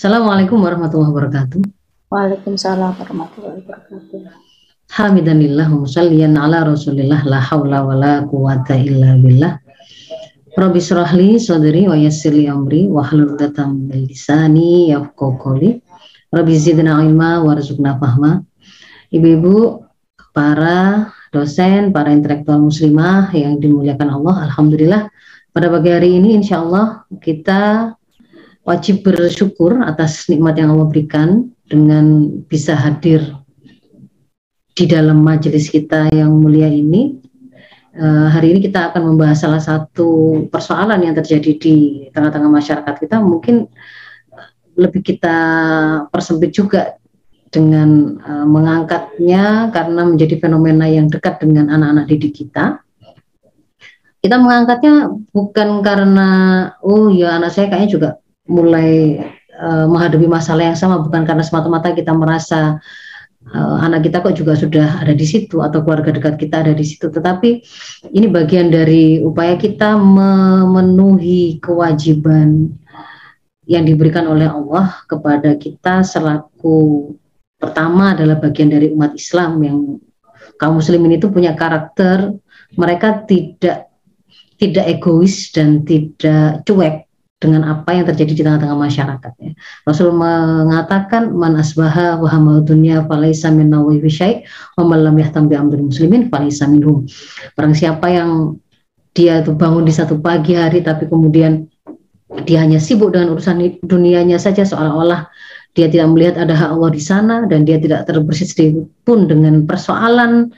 Assalamualaikum warahmatullahi wabarakatuh. Waalaikumsalam warahmatullahi wabarakatuh. Hamidanillah musalliyan ala rasulillah la hawla wa la quwata illa billah. Rabbi syrahli sadri wa yassirli amri wa hlul datam bil lisani yafqahu qawli. Rabbi zidna ilma warzuqna fahma. Ibu-ibu, para dosen, para intelektual muslimah yang dimuliakan Allah, Alhamdulillah pada pagi hari ini insya Allah kita wajib bersyukur atas nikmat yang Allah berikan dengan bisa hadir di dalam majelis kita yang mulia ini. Uh, hari ini kita akan membahas salah satu persoalan yang terjadi di tengah-tengah masyarakat kita. Mungkin lebih kita persempit juga dengan uh, mengangkatnya karena menjadi fenomena yang dekat dengan anak-anak didik kita. Kita mengangkatnya bukan karena oh ya anak saya kayaknya juga mulai uh, menghadapi masalah yang sama. Bukan karena semata-mata kita merasa uh, anak kita kok juga sudah ada di situ atau keluarga dekat kita ada di situ. Tetapi ini bagian dari upaya kita memenuhi kewajiban yang diberikan oleh Allah kepada kita selaku pertama adalah bagian dari umat Islam yang kaum muslimin itu punya karakter. Mereka tidak tidak egois dan tidak cuek dengan apa yang terjadi di tengah-tengah masyarakat ya. Rasul mengatakan man asbaha wa hamal dunya falaisa min nawi syai wa man lam yahtam bi amril muslimin falaisa minhum. Barang siapa yang dia itu bangun di satu pagi hari tapi kemudian dia hanya sibuk dengan urusan dunianya saja seolah-olah dia tidak melihat ada hak Allah di sana dan dia tidak terbersih sedikit pun dengan persoalan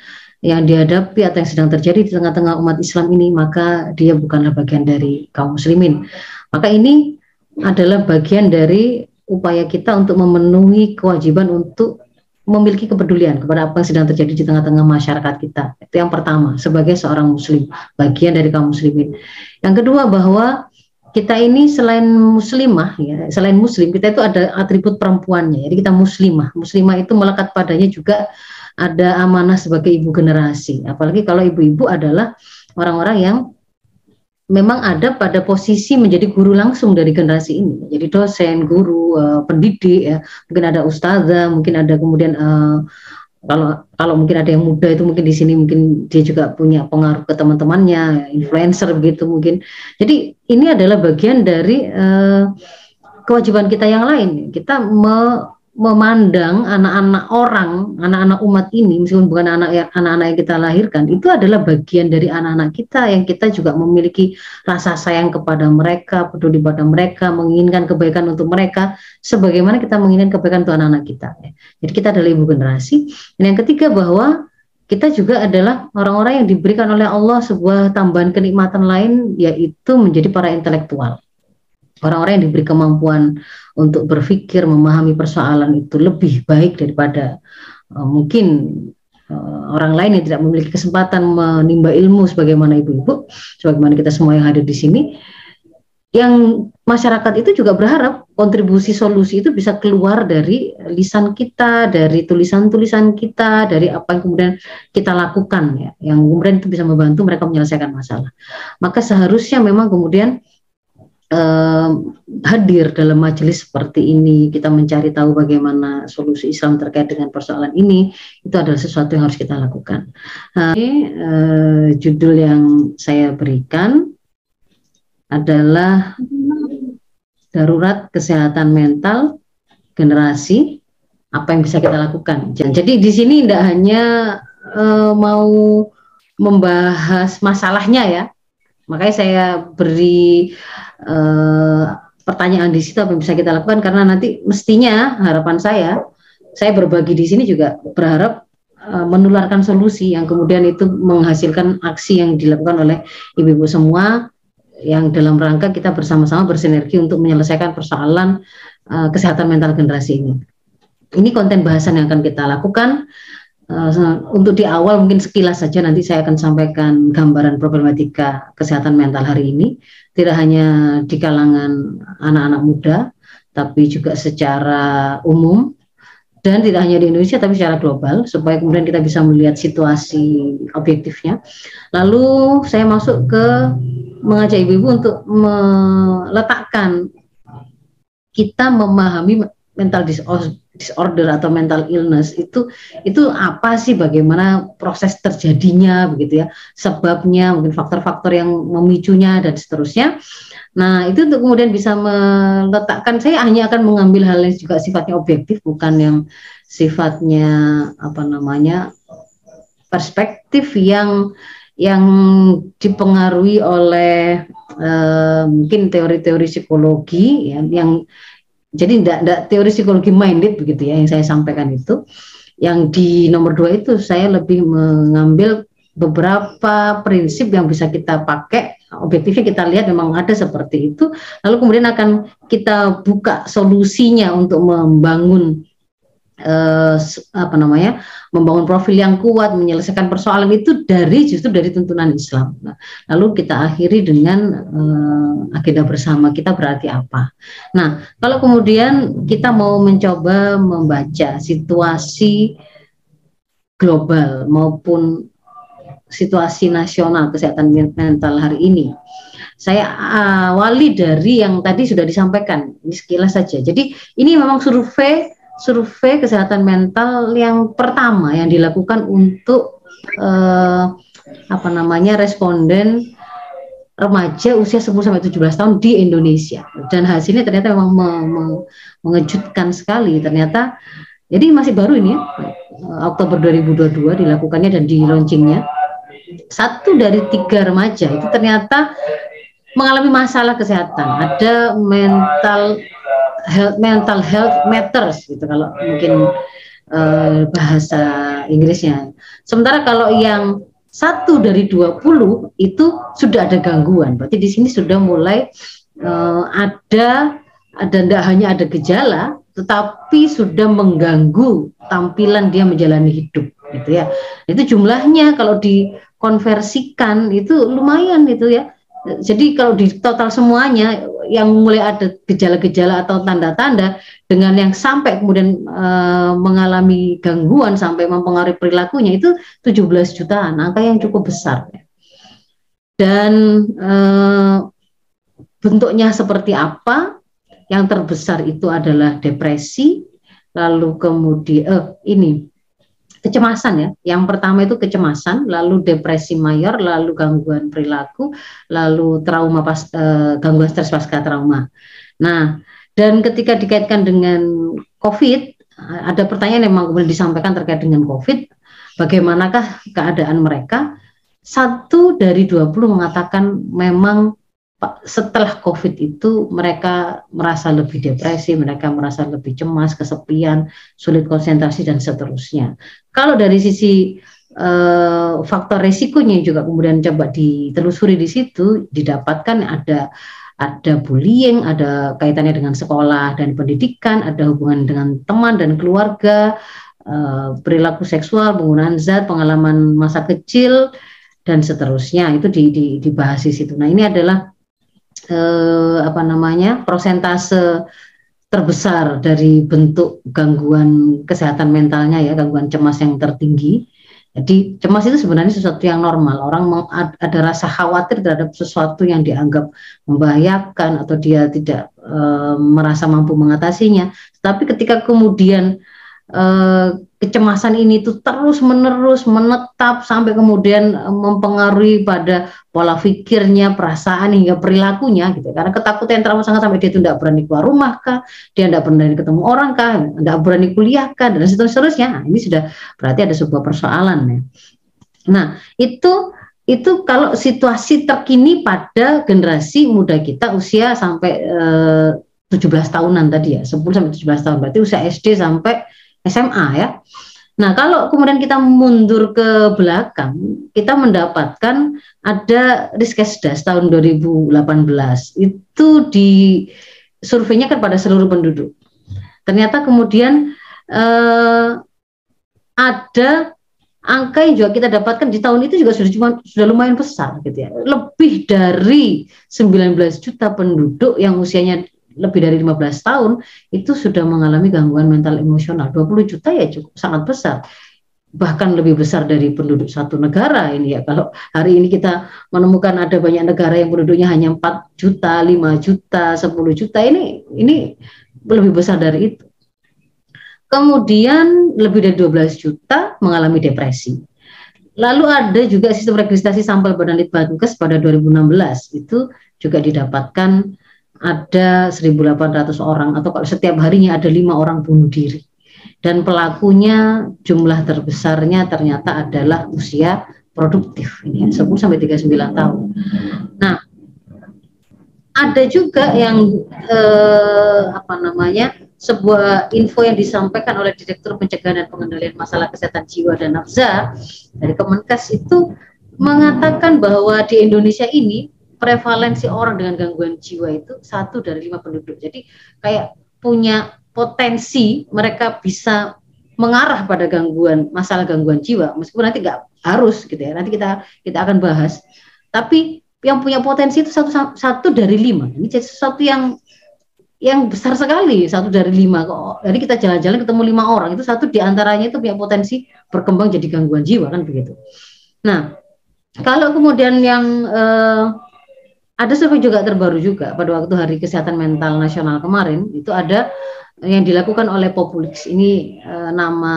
yang dihadapi atau yang sedang terjadi di tengah-tengah umat Islam ini maka dia bukanlah bagian dari kaum muslimin maka ini adalah bagian dari upaya kita untuk memenuhi kewajiban untuk memiliki kepedulian kepada apa yang sedang terjadi di tengah-tengah masyarakat kita. Itu yang pertama, sebagai seorang muslim, bagian dari kaum muslimin. Yang kedua bahwa kita ini selain muslimah ya, selain muslim kita itu ada atribut perempuannya. Jadi kita muslimah. Muslimah itu melekat padanya juga ada amanah sebagai ibu generasi. Apalagi kalau ibu-ibu adalah orang-orang yang memang ada pada posisi menjadi guru langsung dari generasi ini, jadi dosen, guru, uh, pendidik, ya. mungkin ada ustazah, mungkin ada kemudian uh, kalau kalau mungkin ada yang muda itu mungkin di sini mungkin dia juga punya pengaruh ke teman-temannya, influencer begitu mungkin. Jadi ini adalah bagian dari uh, kewajiban kita yang lain. Kita me, memandang anak-anak orang, anak-anak umat ini, meskipun bukan anak ya, anak-anak yang kita lahirkan, itu adalah bagian dari anak-anak kita yang kita juga memiliki rasa sayang kepada mereka, peduli pada mereka, menginginkan kebaikan untuk mereka, sebagaimana kita menginginkan kebaikan untuk anak-anak kita. Jadi kita adalah ibu generasi. Dan yang ketiga bahwa kita juga adalah orang-orang yang diberikan oleh Allah sebuah tambahan kenikmatan lain, yaitu menjadi para intelektual orang-orang yang diberi kemampuan untuk berpikir memahami persoalan itu lebih baik daripada uh, mungkin uh, orang lain yang tidak memiliki kesempatan menimba ilmu sebagaimana ibu-ibu, sebagaimana kita semua yang hadir di sini, yang masyarakat itu juga berharap kontribusi solusi itu bisa keluar dari lisan kita, dari tulisan-tulisan kita, dari apa yang kemudian kita lakukan ya, yang kemudian itu bisa membantu mereka menyelesaikan masalah. Maka seharusnya memang kemudian uh, hadir dalam majelis seperti ini, kita mencari tahu bagaimana solusi Islam terkait dengan persoalan ini, itu adalah sesuatu yang harus kita lakukan. Uh, ini uh, judul yang saya berikan adalah darurat kesehatan mental generasi apa yang bisa kita lakukan. Jadi di sini tidak hanya uh, mau membahas masalahnya ya, makanya saya beri uh, pertanyaan di situ apa yang bisa kita lakukan karena nanti mestinya harapan saya saya berbagi di sini juga berharap uh, menularkan solusi yang kemudian itu menghasilkan aksi yang dilakukan oleh ibu-ibu semua yang dalam rangka kita bersama-sama bersinergi untuk menyelesaikan persoalan uh, kesehatan mental generasi ini. Ini konten bahasan yang akan kita lakukan. Uh, untuk di awal mungkin sekilas saja nanti saya akan sampaikan gambaran problematika kesehatan mental hari ini tidak hanya di kalangan anak-anak muda tapi juga secara umum dan tidak hanya di Indonesia tapi secara global supaya kemudian kita bisa melihat situasi objektifnya. Lalu saya masuk ke mengajak ibu-ibu untuk meletakkan kita memahami mental disorder atau mental illness itu itu apa sih? Bagaimana proses terjadinya begitu ya? Sebabnya mungkin faktor-faktor yang memicunya dan seterusnya. Nah itu untuk kemudian bisa meletakkan saya hanya akan mengambil hal yang juga sifatnya objektif bukan yang sifatnya apa namanya perspektif yang yang dipengaruhi oleh uh, mungkin teori-teori psikologi ya, yang jadi tidak teori psikologi minded begitu ya yang saya sampaikan itu. Yang di nomor dua itu saya lebih mengambil beberapa prinsip yang bisa kita pakai. Objektifnya kita lihat memang ada seperti itu. Lalu kemudian akan kita buka solusinya untuk membangun eh, apa namanya membangun profil yang kuat menyelesaikan persoalan itu dari justru dari tuntunan Islam. Nah, lalu kita akhiri dengan eh, agenda bersama kita berarti apa. Nah kalau kemudian kita mau mencoba membaca situasi global maupun situasi nasional kesehatan mental hari ini saya awali dari yang tadi sudah disampaikan ini sekilas saja. Jadi ini memang survei survei kesehatan mental yang pertama yang dilakukan untuk eh, apa namanya responden remaja usia 10 sampai 17 tahun di Indonesia. Dan hasilnya ternyata memang me me mengejutkan sekali. Ternyata jadi masih baru ini ya. Oktober 2022 dilakukannya dan di launchingnya. Satu dari tiga remaja itu ternyata mengalami masalah kesehatan. Ada mental health mental health matters gitu kalau mungkin uh, bahasa Inggrisnya. Sementara kalau yang satu dari 20 itu sudah ada gangguan. Berarti di sini sudah mulai uh, ada ada tidak hanya ada gejala, tetapi sudah mengganggu tampilan dia menjalani hidup, gitu ya. Itu jumlahnya kalau dikonversikan itu lumayan itu ya. Jadi kalau di total semuanya yang mulai ada gejala-gejala atau tanda-tanda dengan yang sampai kemudian e, mengalami gangguan sampai mempengaruhi perilakunya itu 17 jutaan, angka yang cukup besar. Dan e, bentuknya seperti apa? Yang terbesar itu adalah depresi, lalu kemudian eh, ini kecemasan ya. Yang pertama itu kecemasan, lalu depresi mayor, lalu gangguan perilaku, lalu trauma pas eh, gangguan stres pasca trauma. Nah, dan ketika dikaitkan dengan COVID, ada pertanyaan yang kemudian disampaikan terkait dengan COVID, bagaimanakah keadaan mereka? Satu dari 20 mengatakan memang setelah COVID itu mereka merasa lebih depresi, mereka merasa lebih cemas, kesepian, sulit konsentrasi dan seterusnya. Kalau dari sisi uh, faktor resikonya juga kemudian coba ditelusuri di situ, didapatkan ada ada bullying, ada kaitannya dengan sekolah dan pendidikan, ada hubungan dengan teman dan keluarga, uh, perilaku seksual, penggunaan zat, pengalaman masa kecil dan seterusnya itu di, di, dibahas di situ. Nah ini adalah eh, apa namanya prosentase terbesar dari bentuk gangguan kesehatan mentalnya ya gangguan cemas yang tertinggi. Jadi cemas itu sebenarnya sesuatu yang normal. Orang ada rasa khawatir terhadap sesuatu yang dianggap membahayakan atau dia tidak e, merasa mampu mengatasinya. Tapi ketika kemudian Eh, kecemasan ini itu terus menerus menetap sampai kemudian eh, mempengaruhi pada pola pikirnya, perasaan hingga perilakunya gitu. Karena ketakutan yang terlalu sangat sampai dia itu tidak berani keluar rumah kah, dia tidak berani ketemu orang kah, tidak berani kuliah kah dan seterusnya. Nah, ini sudah berarti ada sebuah persoalan ya. Nah, itu itu kalau situasi terkini pada generasi muda kita usia sampai eh, 17 tahunan tadi ya, 10 sampai 17 tahun berarti usia SD sampai SMA ya. Nah, kalau kemudian kita mundur ke belakang, kita mendapatkan ada Riskesdas tahun 2018 itu di surveinya kan pada seluruh penduduk. Ternyata kemudian eh, ada angka yang juga kita dapatkan di tahun itu juga sudah sudah lumayan besar gitu ya. Lebih dari 19 juta penduduk yang usianya lebih dari 15 tahun itu sudah mengalami gangguan mental emosional. 20 juta ya cukup sangat besar. bahkan lebih besar dari penduduk satu negara ini ya. Kalau hari ini kita menemukan ada banyak negara yang penduduknya hanya 4 juta, 5 juta, 10 juta ini ini lebih besar dari itu. Kemudian lebih dari 12 juta mengalami depresi. Lalu ada juga sistem registrasi sampel Badan Litbangkes pada 2016 itu juga didapatkan ada 1.800 orang atau kalau setiap harinya ada lima orang bunuh diri dan pelakunya jumlah terbesarnya ternyata adalah usia produktif ini ya, 10 sampai 39 tahun. Nah, ada juga yang eh, apa namanya sebuah info yang disampaikan oleh Direktur Pencegahan dan Pengendalian Masalah Kesehatan Jiwa dan Nafsa dari Kemenkes itu mengatakan bahwa di Indonesia ini prevalensi orang dengan gangguan jiwa itu satu dari lima penduduk. Jadi kayak punya potensi mereka bisa mengarah pada gangguan masalah gangguan jiwa meskipun nanti nggak harus gitu ya. Nanti kita kita akan bahas. Tapi yang punya potensi itu satu satu dari lima. Ini jadi sesuatu yang yang besar sekali satu dari lima kok. Jadi kita jalan-jalan ketemu lima orang itu satu di antaranya itu punya potensi berkembang jadi gangguan jiwa kan begitu. Nah kalau kemudian yang eh, ada survei juga terbaru juga. Pada waktu Hari Kesehatan Mental Nasional kemarin itu ada yang dilakukan oleh Populix. Ini eh, nama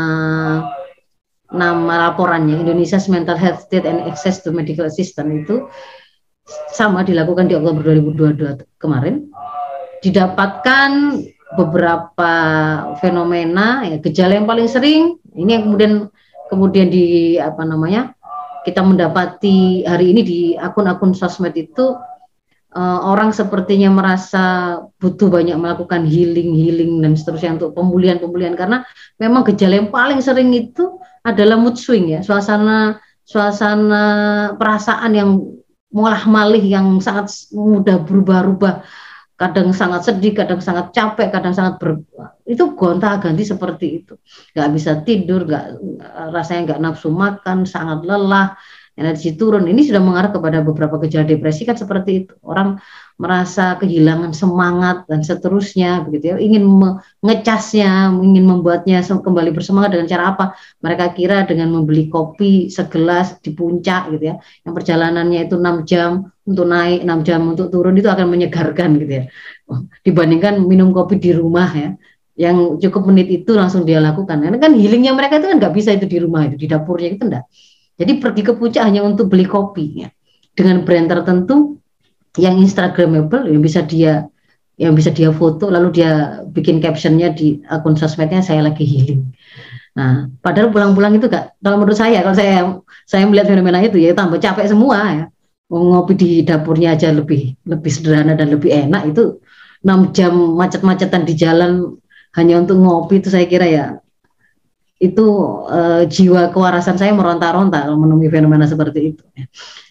nama laporannya Indonesia's Mental Health State and Access to Medical Assistance itu sama dilakukan di Oktober 2022 kemarin. Didapatkan beberapa fenomena ya gejala yang paling sering. Ini yang kemudian kemudian di apa namanya kita mendapati hari ini di akun-akun sosmed itu uh, orang sepertinya merasa butuh banyak melakukan healing healing dan seterusnya untuk pemulihan pemulihan karena memang gejala yang paling sering itu adalah mood swing ya. Suasana suasana perasaan yang mulah malih yang sangat mudah berubah-ubah. Kadang sangat sedih, kadang sangat capek, kadang sangat ber, itu gonta ganti seperti itu, nggak bisa tidur, nggak rasanya nggak nafsu makan, sangat lelah, energi turun. Ini sudah mengarah kepada beberapa gejala depresi kan seperti itu. Orang merasa kehilangan semangat dan seterusnya begitu ya. Ingin mengecasnya, ingin membuatnya kembali bersemangat dengan cara apa? Mereka kira dengan membeli kopi segelas di puncak gitu ya. Yang perjalanannya itu enam jam untuk naik, enam jam untuk turun itu akan menyegarkan gitu ya. Dibandingkan minum kopi di rumah ya yang cukup menit itu langsung dia lakukan. Karena kan healingnya mereka itu kan nggak bisa itu di rumah itu di dapurnya itu enggak jadi pergi ke puncak hanya untuk beli kopi ya. Dengan brand tertentu yang instagramable yang bisa dia yang bisa dia foto lalu dia bikin captionnya di akun sosmednya saya lagi healing. Nah, padahal pulang-pulang itu gak kalau menurut saya kalau saya saya melihat fenomena itu ya tambah capek semua ya. Ngopi di dapurnya aja lebih lebih sederhana dan lebih enak itu 6 jam macet-macetan di jalan hanya untuk ngopi itu saya kira ya itu uh, jiwa kewarasan saya meronta-ronta kalau menemui fenomena seperti itu.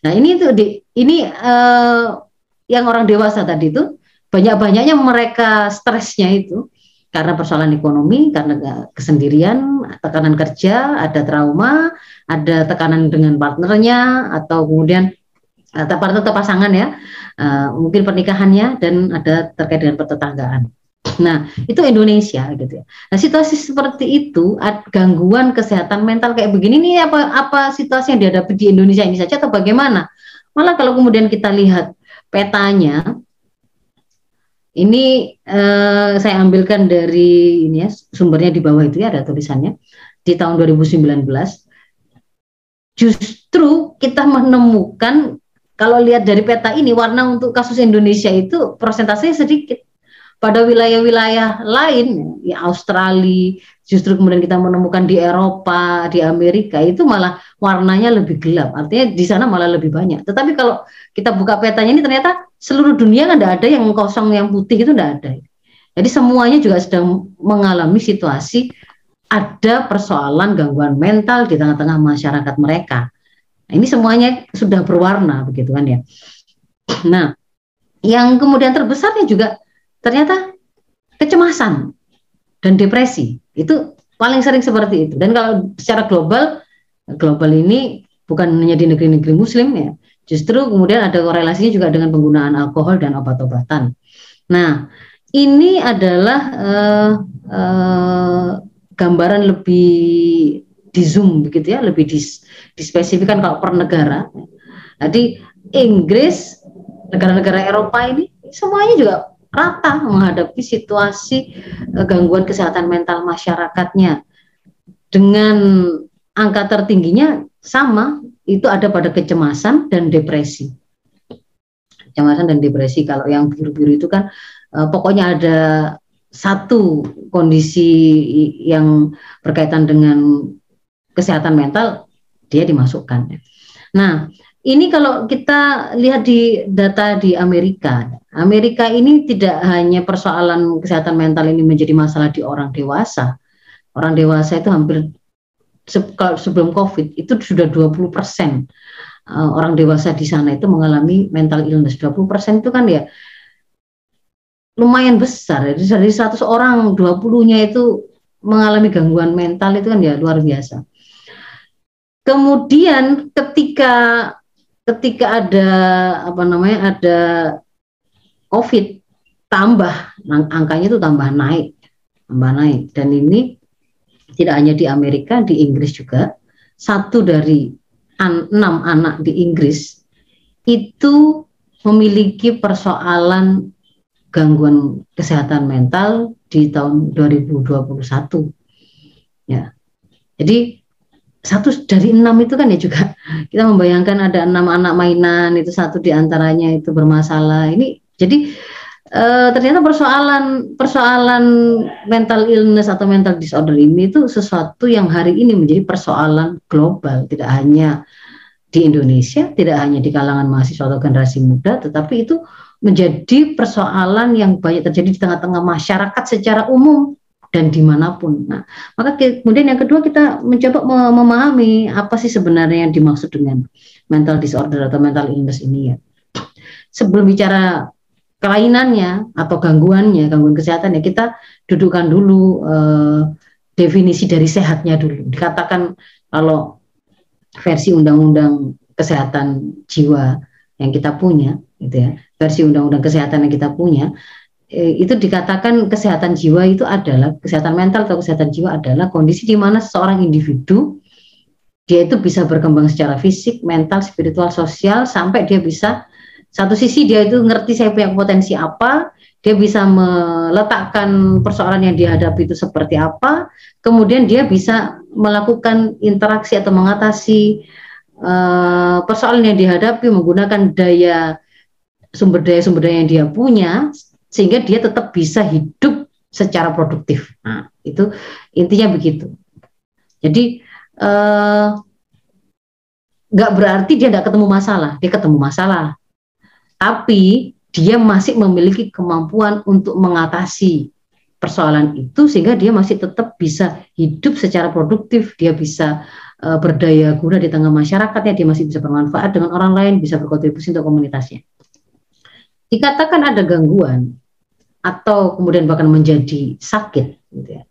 Nah ini itu di ini uh, yang orang dewasa tadi itu banyak-banyaknya mereka stresnya itu karena persoalan ekonomi, karena kesendirian, tekanan kerja, ada trauma, ada tekanan dengan partnernya atau kemudian atau partner atau pasangan ya, uh, mungkin pernikahannya dan ada terkait dengan pertetanggaan. Nah, itu Indonesia gitu ya. Nah, situasi seperti itu, gangguan kesehatan mental kayak begini ini apa apa situasi yang dihadapi di Indonesia ini saja atau bagaimana? Malah kalau kemudian kita lihat petanya ini eh, saya ambilkan dari ini ya, sumbernya di bawah itu ya ada tulisannya di tahun 2019 justru kita menemukan kalau lihat dari peta ini warna untuk kasus Indonesia itu persentasenya sedikit pada wilayah-wilayah lain, ya Australia, justru kemudian kita menemukan di Eropa, di Amerika itu malah warnanya lebih gelap. Artinya di sana malah lebih banyak. Tetapi kalau kita buka petanya ini ternyata seluruh dunia kan ada yang kosong, yang putih itu tidak ada. Jadi semuanya juga sedang mengalami situasi ada persoalan gangguan mental di tengah-tengah masyarakat mereka. Nah, ini semuanya sudah berwarna begitu kan ya. Nah, yang kemudian terbesarnya juga ternyata kecemasan dan depresi itu paling sering seperti itu. Dan kalau secara global, global ini bukan hanya di negeri-negeri Muslim ya, justru kemudian ada korelasinya juga dengan penggunaan alkohol dan obat-obatan. Nah, ini adalah uh, uh, gambaran lebih di zoom begitu ya, lebih dis, dispesifikan kalau per negara. Jadi Inggris, negara-negara Eropa ini semuanya juga rata menghadapi situasi uh, gangguan kesehatan mental masyarakatnya dengan angka tertingginya sama itu ada pada kecemasan dan depresi. Kecemasan dan depresi kalau yang biru-biru itu kan uh, pokoknya ada satu kondisi yang berkaitan dengan kesehatan mental dia dimasukkan. Nah, ini kalau kita lihat di data di Amerika, Amerika ini tidak hanya persoalan kesehatan mental ini menjadi masalah di orang dewasa. Orang dewasa itu hampir sebelum COVID itu sudah 20 persen eh, orang dewasa di sana itu mengalami mental illness. 20 persen itu kan ya lumayan besar. Jadi dari 100 orang 20-nya itu mengalami gangguan mental itu kan ya luar biasa. Kemudian ketika ketika ada apa namanya ada COVID tambah angkanya itu tambah naik, tambah naik dan ini tidak hanya di Amerika, di Inggris juga satu dari an, enam anak di Inggris itu memiliki persoalan gangguan kesehatan mental di tahun 2021. Ya. Jadi satu dari enam itu kan ya juga. Kita membayangkan ada enam anak mainan itu satu di antaranya itu bermasalah. Ini jadi e, ternyata persoalan persoalan mental illness atau mental disorder ini itu sesuatu yang hari ini menjadi persoalan global, tidak hanya di Indonesia, tidak hanya di kalangan mahasiswa atau generasi muda, tetapi itu menjadi persoalan yang banyak terjadi di tengah-tengah masyarakat secara umum dan di mana pun. Nah, maka kemudian yang kedua kita mencoba memahami apa sih sebenarnya yang dimaksud dengan mental disorder atau mental illness ini ya. Sebelum bicara kelainannya atau gangguannya, gangguan kesehatan ya kita dudukkan dulu eh, definisi dari sehatnya dulu. Dikatakan kalau versi undang-undang kesehatan jiwa yang kita punya, gitu ya, versi undang-undang kesehatan yang kita punya itu dikatakan kesehatan jiwa itu adalah kesehatan mental atau kesehatan jiwa adalah kondisi di mana seorang individu dia itu bisa berkembang secara fisik, mental, spiritual, sosial sampai dia bisa satu sisi dia itu ngerti saya punya potensi apa, dia bisa meletakkan persoalan yang dihadapi itu seperti apa, kemudian dia bisa melakukan interaksi atau mengatasi uh, persoalan yang dihadapi menggunakan daya sumber daya sumber daya yang dia punya sehingga dia tetap bisa hidup secara produktif. Nah, itu intinya begitu. Jadi eh, nggak berarti dia tidak ketemu masalah, dia ketemu masalah, tapi dia masih memiliki kemampuan untuk mengatasi persoalan itu sehingga dia masih tetap bisa hidup secara produktif, dia bisa uh, berdaya guna di tengah masyarakatnya, dia masih bisa bermanfaat dengan orang lain, bisa berkontribusi untuk komunitasnya. Dikatakan ada gangguan atau kemudian bahkan menjadi sakit gitu ya.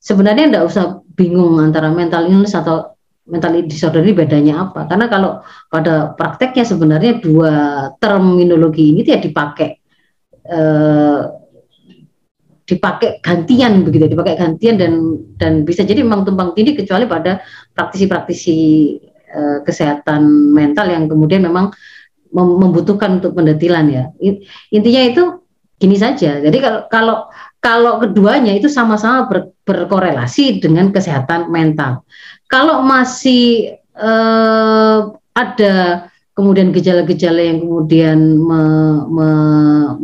Sebenarnya tidak usah bingung antara mental illness atau mental disorder ini bedanya apa? Karena kalau pada prakteknya sebenarnya dua terminologi ini tidak dipakai eh, dipakai gantian begitu, dipakai gantian dan dan bisa jadi memang tumpang tindih kecuali pada praktisi-praktisi eh, kesehatan mental yang kemudian memang membutuhkan untuk pendetilan ya. Intinya itu gini saja. Jadi kalau kalau kalau keduanya itu sama-sama ber, berkorelasi dengan kesehatan mental. Kalau masih eh, ada kemudian gejala-gejala yang kemudian me, me,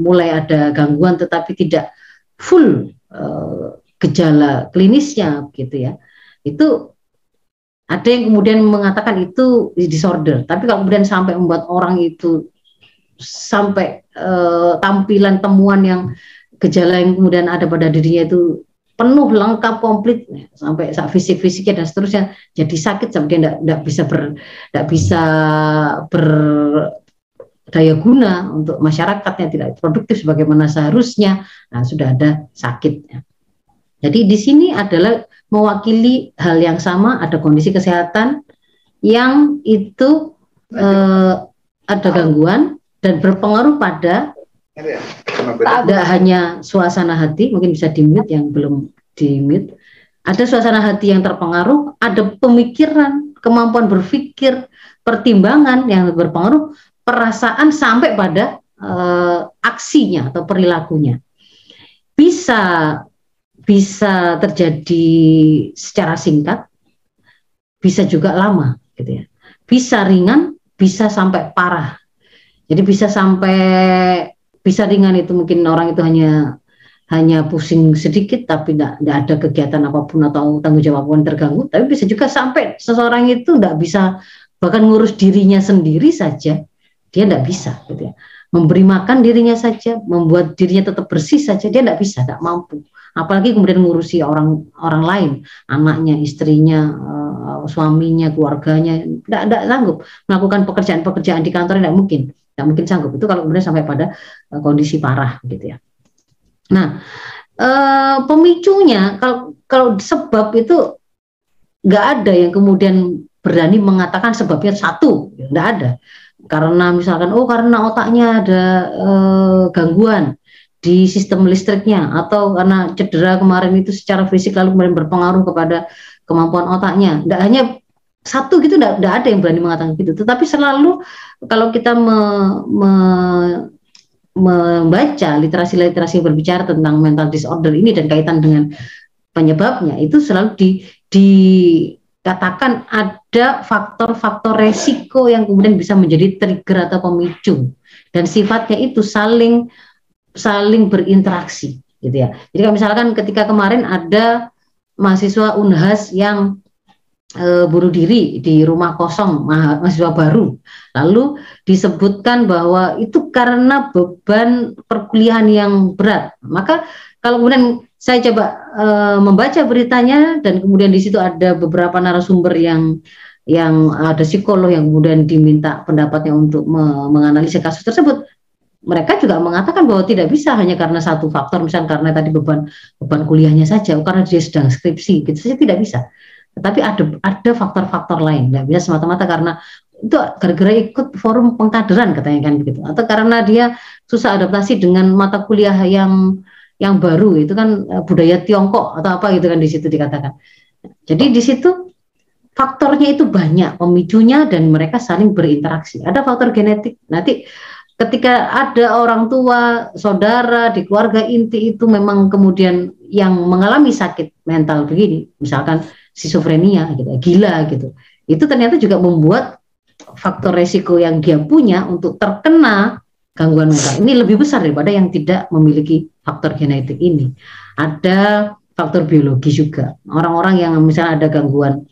mulai ada gangguan tetapi tidak full eh, gejala klinisnya gitu ya. Itu ada yang kemudian mengatakan itu disorder, tapi kalau kemudian sampai membuat orang itu sampai uh, tampilan temuan yang gejala yang kemudian ada pada dirinya itu penuh lengkap komplit sampai saat fisik fisiknya dan seterusnya jadi sakit sampai dia tidak bisa ber tidak bisa berdaya guna untuk masyarakatnya tidak produktif sebagaimana seharusnya. Nah sudah ada sakitnya. Jadi di sini adalah mewakili hal yang sama, ada kondisi kesehatan yang itu eh, ada gangguan dan berpengaruh pada tidak hanya suasana hati, mungkin bisa di yang belum di ada suasana hati yang terpengaruh, ada pemikiran, kemampuan berpikir, pertimbangan yang berpengaruh, perasaan sampai pada uh, aksinya atau perilakunya. Bisa bisa terjadi secara singkat, bisa juga lama, gitu ya. Bisa ringan, bisa sampai parah. Jadi bisa sampai bisa ringan itu mungkin orang itu hanya hanya pusing sedikit tapi tidak ada kegiatan apa pun atau tanggung jawab apa pun terganggu. Tapi bisa juga sampai seseorang itu tidak bisa bahkan ngurus dirinya sendiri saja dia tidak bisa gitu ya. Memberi makan dirinya saja membuat dirinya tetap bersih saja dia tidak bisa tidak mampu. Apalagi kemudian ngurusi orang orang lain anaknya istrinya uh, suaminya keluarganya tidak sanggup. Melakukan pekerjaan-pekerjaan di kantor tidak mungkin tidak mungkin sanggup itu kalau kemudian sampai pada uh, kondisi parah gitu ya Nah, e, pemicunya kalau kalau sebab itu nggak ada yang kemudian berani mengatakan sebabnya satu, nggak ada. Karena misalkan oh karena otaknya ada e, gangguan di sistem listriknya atau karena cedera kemarin itu secara fisik lalu kemudian berpengaruh kepada kemampuan otaknya. Nggak hanya satu gitu, nggak, ada yang berani mengatakan gitu. Tetapi selalu kalau kita me, me, membaca literasi-literasi berbicara tentang mental disorder ini dan kaitan dengan penyebabnya itu selalu di, dikatakan ada faktor-faktor resiko yang kemudian bisa menjadi trigger atau pemicu dan sifatnya itu saling saling berinteraksi gitu ya. Jadi kalau misalkan ketika kemarin ada mahasiswa Unhas yang e, bunuh diri di rumah kosong mahasiswa baru. Lalu disebutkan bahwa itu karena beban perkuliahan yang berat. Maka kalau kemudian saya coba e, membaca beritanya dan kemudian di situ ada beberapa narasumber yang yang ada psikolog yang kemudian diminta pendapatnya untuk me menganalisa kasus tersebut mereka juga mengatakan bahwa tidak bisa hanya karena satu faktor misalnya karena tadi beban beban kuliahnya saja karena dia sedang skripsi gitu saja tidak bisa tapi ada ada faktor-faktor lain. Nggak bisa semata-mata karena itu gara-gara ikut forum pengkaderan katanya kan begitu. Atau karena dia susah adaptasi dengan mata kuliah yang yang baru. Itu kan eh, budaya Tiongkok atau apa gitu kan di situ dikatakan. Jadi di situ faktornya itu banyak pemicunya dan mereka saling berinteraksi. Ada faktor genetik. Nanti ketika ada orang tua saudara di keluarga inti itu memang kemudian yang mengalami sakit mental begini. Misalkan skizofrenia gitu, gila gitu. Itu ternyata juga membuat faktor resiko yang dia punya untuk terkena gangguan mental ini lebih besar daripada yang tidak memiliki faktor genetik ini. Ada faktor biologi juga. Orang-orang yang misalnya ada gangguan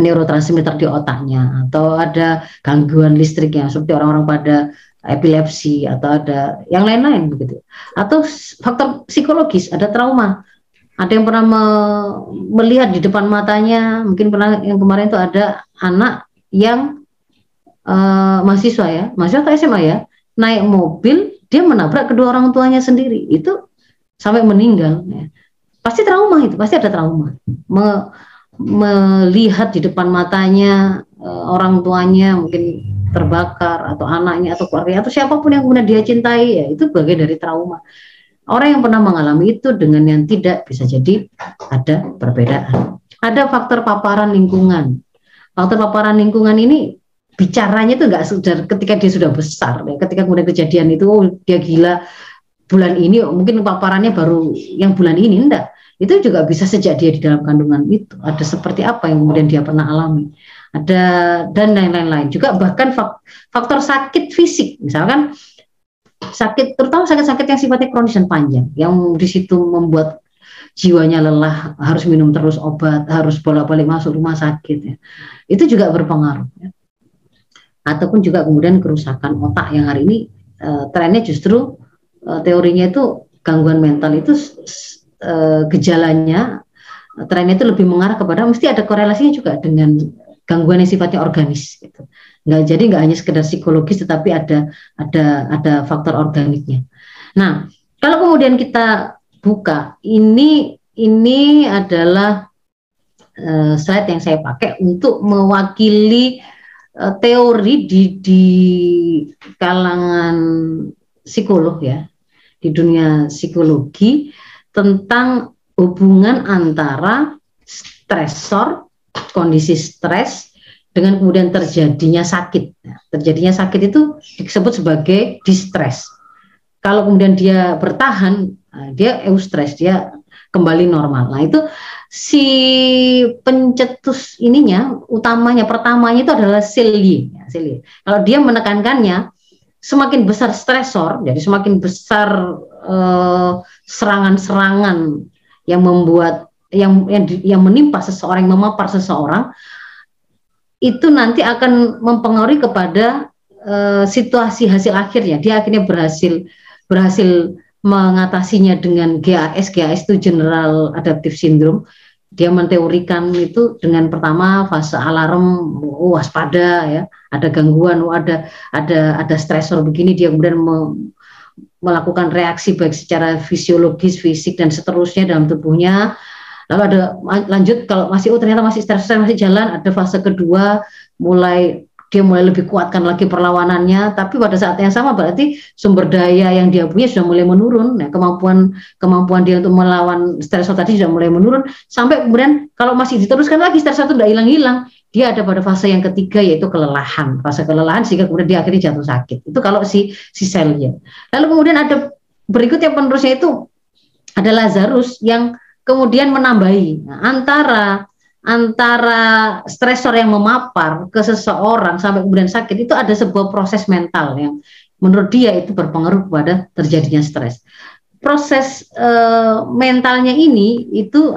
neurotransmitter di otaknya atau ada gangguan listriknya seperti orang-orang pada epilepsi atau ada yang lain-lain begitu. Atau faktor psikologis, ada trauma ada yang pernah me melihat di depan matanya mungkin pernah yang kemarin itu ada anak yang uh, mahasiswa ya mahasiswa atau SMA ya naik mobil dia menabrak kedua orang tuanya sendiri. Itu sampai meninggal ya. pasti trauma itu pasti ada trauma. Me melihat di depan matanya uh, orang tuanya mungkin terbakar atau anaknya atau keluarga atau siapa pun yang kemudian dia cintai ya itu bagian dari trauma Orang yang pernah mengalami itu dengan yang tidak bisa jadi ada perbedaan. Ada faktor paparan lingkungan. Faktor paparan lingkungan ini bicaranya itu enggak sudah ketika dia sudah besar ya. Ketika kemudian kejadian itu oh, dia gila bulan ini oh, mungkin paparannya baru yang bulan ini enggak. Itu juga bisa sejak dia di dalam kandungan itu. Ada seperti apa yang kemudian dia pernah alami. Ada dan lain-lain juga bahkan faktor sakit fisik misalkan sakit terutama sakit-sakit yang sifatnya kronis dan panjang yang di situ membuat jiwanya lelah harus minum terus obat harus bolak-balik masuk rumah sakit ya itu juga berpengaruh ya. ataupun juga kemudian kerusakan otak yang hari ini uh, trennya justru uh, teorinya itu gangguan mental itu uh, gejalanya trennya itu lebih mengarah kepada mesti ada korelasinya juga dengan gangguan yang sifatnya organis gitu nggak jadi nggak hanya sekedar psikologis tetapi ada ada ada faktor organiknya. Nah kalau kemudian kita buka ini ini adalah uh, slide yang saya pakai untuk mewakili uh, teori di di kalangan psikolog ya di dunia psikologi tentang hubungan antara stresor, kondisi stres dengan kemudian terjadinya sakit. Nah, terjadinya sakit itu disebut sebagai distress. Kalau kemudian dia bertahan, nah, dia eustress, dia kembali normal. Nah, itu si pencetus ininya utamanya pertamanya itu adalah sel Y. Ya, Kalau dia menekankannya semakin besar stresor, jadi semakin besar eh, serangan-serangan uh, yang membuat yang yang, yang menimpa seseorang, yang memapar seseorang, itu nanti akan mempengaruhi kepada uh, situasi hasil akhirnya. Dia akhirnya berhasil berhasil mengatasinya dengan GAS. GAS itu General Adaptive Syndrome. Dia menteorikan itu dengan pertama fase alarm, oh, waspada ya, ada gangguan, oh, ada ada ada stresor begini, dia kemudian me, melakukan reaksi baik secara fisiologis, fisik dan seterusnya dalam tubuhnya. Lalu ada lanjut kalau masih oh ternyata masih stres masih jalan, ada fase kedua mulai dia mulai lebih kuatkan lagi perlawanannya, tapi pada saat yang sama berarti sumber daya yang dia punya sudah mulai menurun, ya, kemampuan kemampuan dia untuk melawan stresor tadi sudah mulai menurun, sampai kemudian kalau masih diteruskan lagi stresor itu tidak hilang-hilang, dia ada pada fase yang ketiga yaitu kelelahan, fase kelelahan sehingga kemudian dia akhirnya jatuh sakit. Itu kalau si si selnya. Lalu kemudian ada berikutnya penerusnya itu ada Lazarus yang kemudian menambahi nah, antara antara stresor yang memapar ke seseorang sampai kemudian sakit itu ada sebuah proses mental yang menurut dia itu berpengaruh kepada terjadinya stres. Proses e, mentalnya ini itu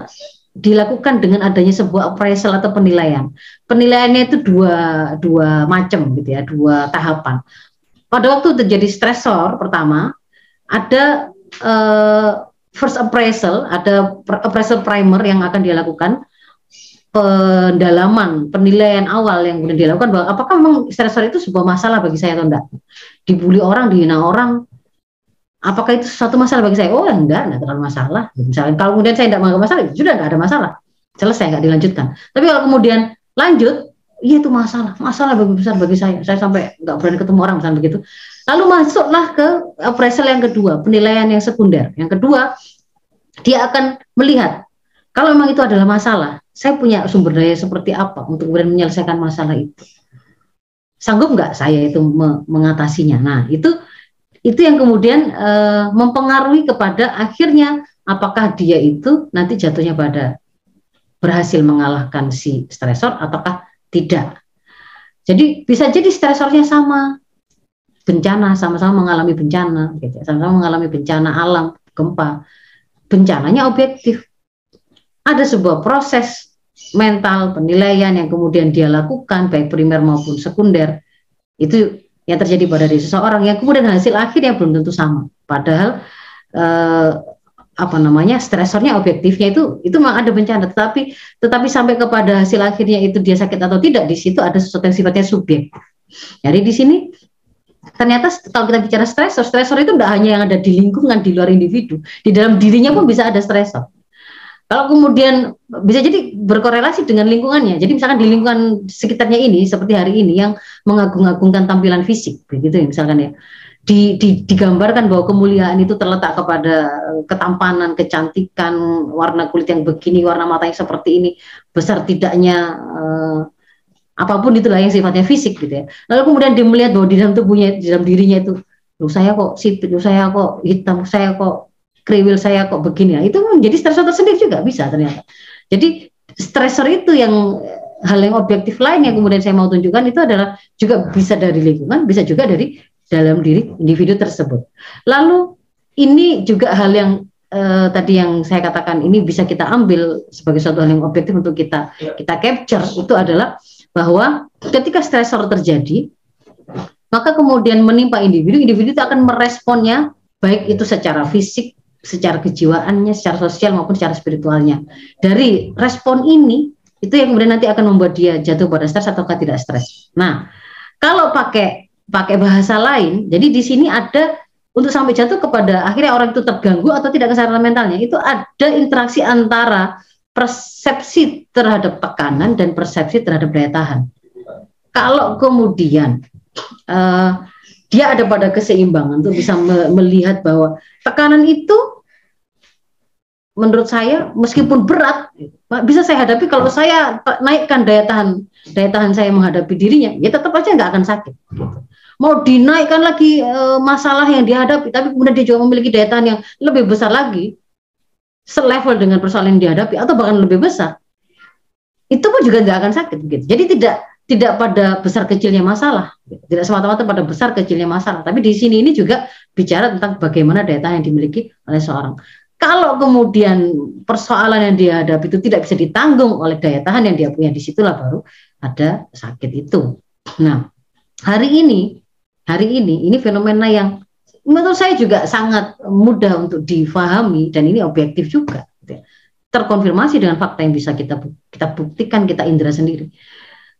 dilakukan dengan adanya sebuah appraisal atau penilaian. Penilaiannya itu dua dua macam gitu ya, dua tahapan. Pada waktu terjadi stresor pertama ada e, first appraisal, ada appraisal primer yang akan dilakukan pendalaman, penilaian awal yang kemudian dilakukan bahwa apakah memang stresor itu sebuah masalah bagi saya atau enggak? Dibully orang, dihina orang, apakah itu suatu masalah bagi saya? Oh enggak, enggak terlalu masalah. Misalnya kalau kemudian saya tidak menganggap masalah, ya sudah enggak ada masalah, selesai enggak dilanjutkan. Tapi kalau kemudian lanjut, iya itu masalah, masalah bagi besar bagi saya. Saya sampai enggak berani ketemu orang misalnya begitu. Lalu masuklah ke appraisal yang kedua, penilaian yang sekunder. Yang kedua, dia akan melihat kalau memang itu adalah masalah, saya punya sumber daya seperti apa untuk kemudian menyelesaikan masalah itu? Sanggup nggak saya itu me mengatasinya? Nah, itu itu yang kemudian e, mempengaruhi kepada akhirnya apakah dia itu nanti jatuhnya pada berhasil mengalahkan si stresor ataukah tidak. Jadi bisa jadi stresornya sama, bencana sama-sama mengalami bencana, gitu, ya. sama-sama mengalami bencana alam, gempa. Bencananya objektif, ada sebuah proses mental penilaian yang kemudian dia lakukan baik primer maupun sekunder. Itu yang terjadi pada diri seseorang yang kemudian hasil akhirnya belum tentu sama. Padahal eh, apa namanya stresornya objektifnya itu itu memang ada bencana. Tetapi tetapi sampai kepada hasil akhirnya itu dia sakit atau tidak di situ ada sesuatu yang sifatnya subjek jadi di sini ternyata kalau kita bicara stresor stresor itu tidak hanya yang ada di lingkungan di luar individu di dalam dirinya pun bisa ada stresor kalau kemudian bisa jadi berkorelasi dengan lingkungannya. Jadi misalkan di lingkungan sekitarnya ini seperti hari ini yang mengagung-agungkan tampilan fisik, begitu ya misalkan ya. Di, di, digambarkan bahwa kemuliaan itu terletak kepada eh, ketampanan, kecantikan, warna kulit yang begini, warna mata yang seperti ini, besar tidaknya eh, apa pun itulah yang sifatnya fisik gitu ya. Lalu kemudian dia melihat bahwa di dalam tubuhnya, di dalam dirinya itu, lu saya kok sipit, lu saya kok hitam, saya kok kriwil saya kok begini. Ya itu menjadi stresor tersendiri juga bisa ternyata. Jadi stresor itu yang eh, hal yang objektif lain yang kemudian saya mau tunjukkan itu adalah juga bisa dari lingkungan bisa juga dari dalam diri individu tersebut. Lalu ini juga hal yang eh, tadi yang saya katakan ini bisa kita ambil sebagai suatu hal yang objektif untuk kita kita capture itu adalah bahwa ketika stresor terjadi maka kemudian menimpa individu individu itu akan meresponnya baik itu secara fisik secara kejiwaannya, secara sosial maupun secara spiritualnya. Dari respon ini itu yang kemudian nanti akan membuat dia jatuh pada stres atau tidak stres. Nah, kalau pakai pakai bahasa lain, jadi di sini ada untuk sampai jatuh kepada akhirnya orang itu terganggu atau tidak kesadaran mentalnya, itu ada interaksi antara persepsi terhadap tekanan dan persepsi terhadap daya tahan. Kalau kemudian uh, dia ada pada keseimbangan untuk bisa me melihat bahwa tekanan itu menurut saya meskipun berat bisa saya hadapi kalau saya naikkan daya tahan daya tahan saya menghadapi dirinya ya tetap aja nggak akan sakit mau dinaikkan lagi e, masalah yang dihadapi tapi kemudian dia juga memiliki daya tahan yang lebih besar lagi selevel dengan persoalan yang dihadapi atau bahkan lebih besar itu pun juga nggak akan sakit gitu. Jadi tidak tidak pada besar kecilnya masalah tidak semata-mata pada besar kecilnya masalah. Tapi di sini ini juga bicara tentang bagaimana daya tahan yang dimiliki oleh seorang. Kalau kemudian persoalan yang dihadapi itu tidak bisa ditanggung oleh daya tahan yang dia punya, di situlah baru ada sakit itu. Nah, hari ini, hari ini, ini fenomena yang menurut saya juga sangat mudah untuk difahami dan ini objektif juga. Gitu ya. Terkonfirmasi dengan fakta yang bisa kita kita buktikan, kita indera sendiri.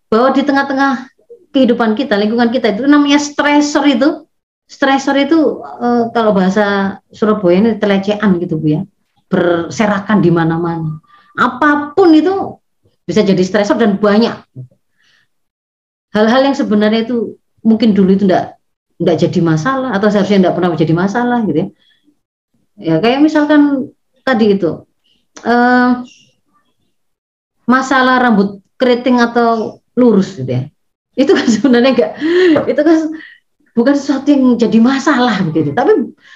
Bahwa di tengah-tengah kehidupan kita, lingkungan kita itu namanya stresor itu Stresor itu uh, kalau bahasa Surabaya ini telecehan gitu Bu ya, berserakan di mana-mana. Apa pun itu bisa jadi stresor dan banyak. Hal-hal yang sebenarnya itu mungkin dulu itu enggak enggak jadi masalah atau seharusnya enggak pernah menjadi masalah gitu ya. Ya kayak misalkan tadi itu uh, masalah rambut keriting atau lurus gitu ya. Itu kan sebenarnya enggak itu kan bukan sesuatu yang jadi masalah begitu. Tapi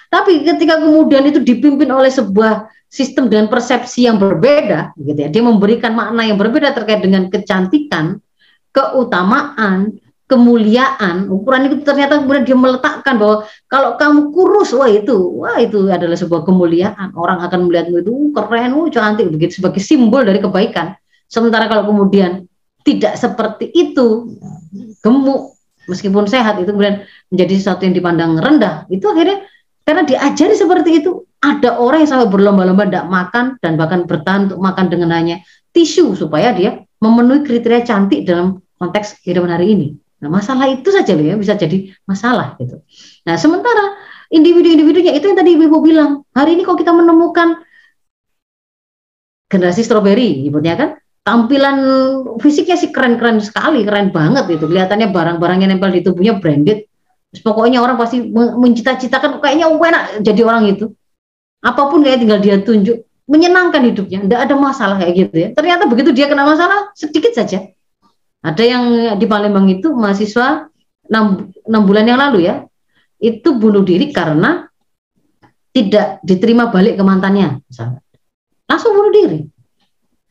tapi ketika kemudian itu dipimpin oleh sebuah sistem dengan persepsi yang berbeda, gitu ya, dia memberikan makna yang berbeda terkait dengan kecantikan, keutamaan, kemuliaan. Ukuran itu ternyata kemudian dia meletakkan bahwa kalau kamu kurus, wah itu, wah itu adalah sebuah kemuliaan. Orang akan melihatmu itu uh, keren, uh, cantik begitu sebagai simbol dari kebaikan. Sementara kalau kemudian tidak seperti itu, gemuk, meskipun sehat itu kemudian menjadi sesuatu yang dipandang rendah itu akhirnya karena diajari seperti itu ada orang yang sampai berlomba-lomba tidak makan dan bahkan bertahan untuk makan dengan hanya tisu supaya dia memenuhi kriteria cantik dalam konteks kehidupan hari ini. Nah masalah itu saja loh ya bisa jadi masalah gitu. Nah sementara individu-individunya itu yang tadi ibu bilang hari ini kok kita menemukan generasi stroberi ibunya kan tampilan fisiknya sih keren-keren sekali, keren banget itu. Kelihatannya barang-barang yang nempel di tubuhnya branded. Terus pokoknya orang pasti mencita-citakan kayaknya enak jadi orang itu. Apa pun kayak tinggal dia tunjuk, menyenangkan hidupnya, tidak ada masalah kayak gitu ya. Ternyata begitu dia kena masalah sedikit saja. Ada yang di Palembang itu mahasiswa 6, 6 bulan yang lalu ya, itu bunuh diri karena tidak diterima balik ke mantannya, misalnya. Langsung bunuh diri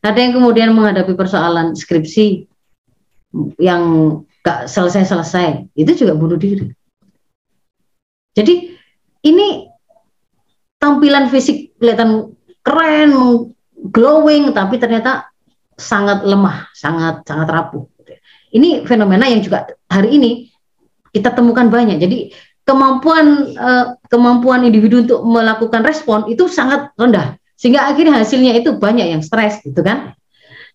ada yang kemudian menghadapi persoalan skripsi yang gak selesai-selesai, itu juga bunuh diri. Jadi ini tampilan fisik kelihatan keren, glowing, tapi ternyata sangat lemah, sangat sangat rapuh. Ini fenomena yang juga hari ini kita temukan banyak. Jadi kemampuan uh, kemampuan individu untuk melakukan respon itu sangat rendah. Sehingga akhirnya hasilnya itu banyak yang stres gitu kan?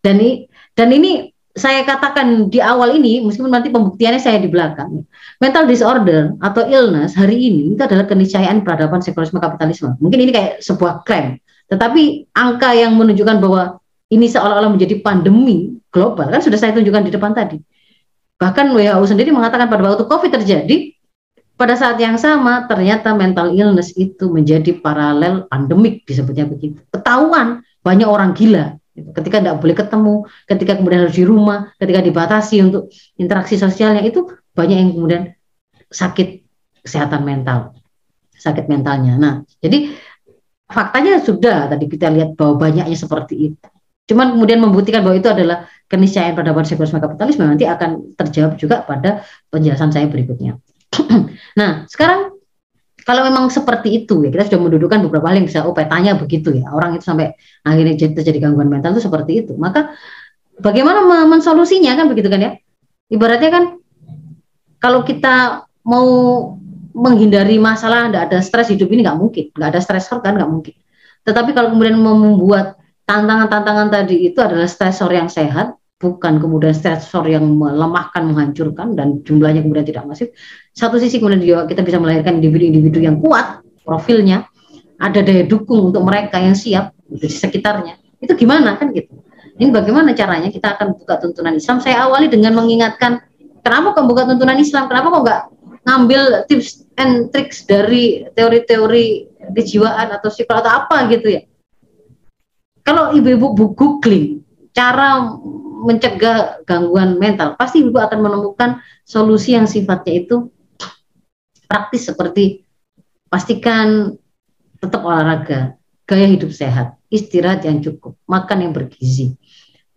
Dan ini dan ini saya katakan di awal ini meskipun nanti pembuktiannya saya di belakang mental disorder atau illness hari ini itu adalah keniscayaan peradaban sekularisme kapitalisme. Mungkin ini kayak sebuah klaim. Tetapi angka yang menunjukkan bahwa ini seolah-olah menjadi pandemi global kan sudah saya tunjukkan di depan tadi bahkan WHO sendiri mengatakan pada waktu COVID terjadi pada saat yang sama ternyata mental illness itu menjadi paralel pandemik disebutnya begitu. Ketahuan banyak orang gila ketika tidak boleh ketemu, ketika kemudian harus di rumah, ketika dibatasi untuk interaksi sosialnya itu banyak yang kemudian sakit kesehatan mental, sakit mentalnya. Nah, jadi faktanya sudah tadi kita lihat bahwa banyaknya seperti itu. Cuman kemudian membuktikan bahwa itu adalah keniscayaan peradaban sekularisme kapitalisme nanti akan terjawab juga pada penjelasan saya berikutnya. nah, sekarang kalau memang seperti itu ya kita sudah mendudukan beberapa hal yang bisa oh petanya begitu ya orang itu sampai akhirnya jadi terjadi gangguan mental itu seperti itu. Maka bagaimana mensolusinya kan begitu kan ya? Ibaratnya kan kalau kita mau menghindari masalah tidak ada stres hidup ini nggak mungkin nggak ada stresor kan nggak mungkin. Tetapi kalau kemudian membuat tantangan-tantangan tadi itu adalah stresor yang sehat bukan kemudian stresor yang melemahkan, menghancurkan dan jumlahnya kemudian tidak masif. Satu sisi kemudian juga kita bisa melahirkan individu-individu yang kuat profilnya, ada daya dukung untuk mereka yang siap di sekitarnya. Itu gimana kan gitu. Ini bagaimana caranya kita akan buka tuntunan Islam. Saya awali dengan mengingatkan kenapa kok buka tuntunan Islam, kenapa kok nggak ngambil tips and tricks dari teori-teori kejiwaan atau psikolog atau apa gitu ya kalau ibu-ibu googling cara mencegah gangguan mental, pasti ibu akan menemukan solusi yang sifatnya itu praktis seperti pastikan tetap olahraga, gaya hidup sehat, istirahat yang cukup, makan yang bergizi,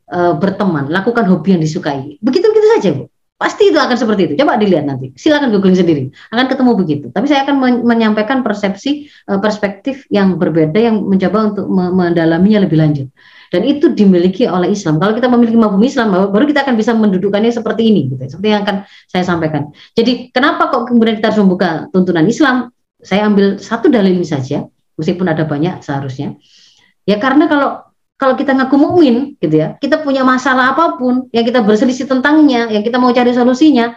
e, berteman, lakukan hobi yang disukai. Begitu-begitu saja, Bu. Pasti itu akan seperti itu. Coba dilihat nanti. Silakan googling sendiri. Akan ketemu begitu. Tapi saya akan menyampaikan persepsi uh, perspektif yang berbeda yang mencoba untuk mendalaminya lebih lanjut. Dan itu dimiliki oleh Islam. Kalau kita memiliki mafhum Islam, baru kita akan bisa mendudukannya seperti ini, gitu. Seperti yang akan saya sampaikan. Jadi kenapa kok kemudian kita harus membuka tuntunan Islam? Saya ambil satu dalil ini saja, meskipun ada banyak seharusnya. Ya karena kalau kalau kita ngaku mukmin gitu ya, kita punya masalah apa pun yang kita berselisih tentangnya, yang kita mau cari solusinya,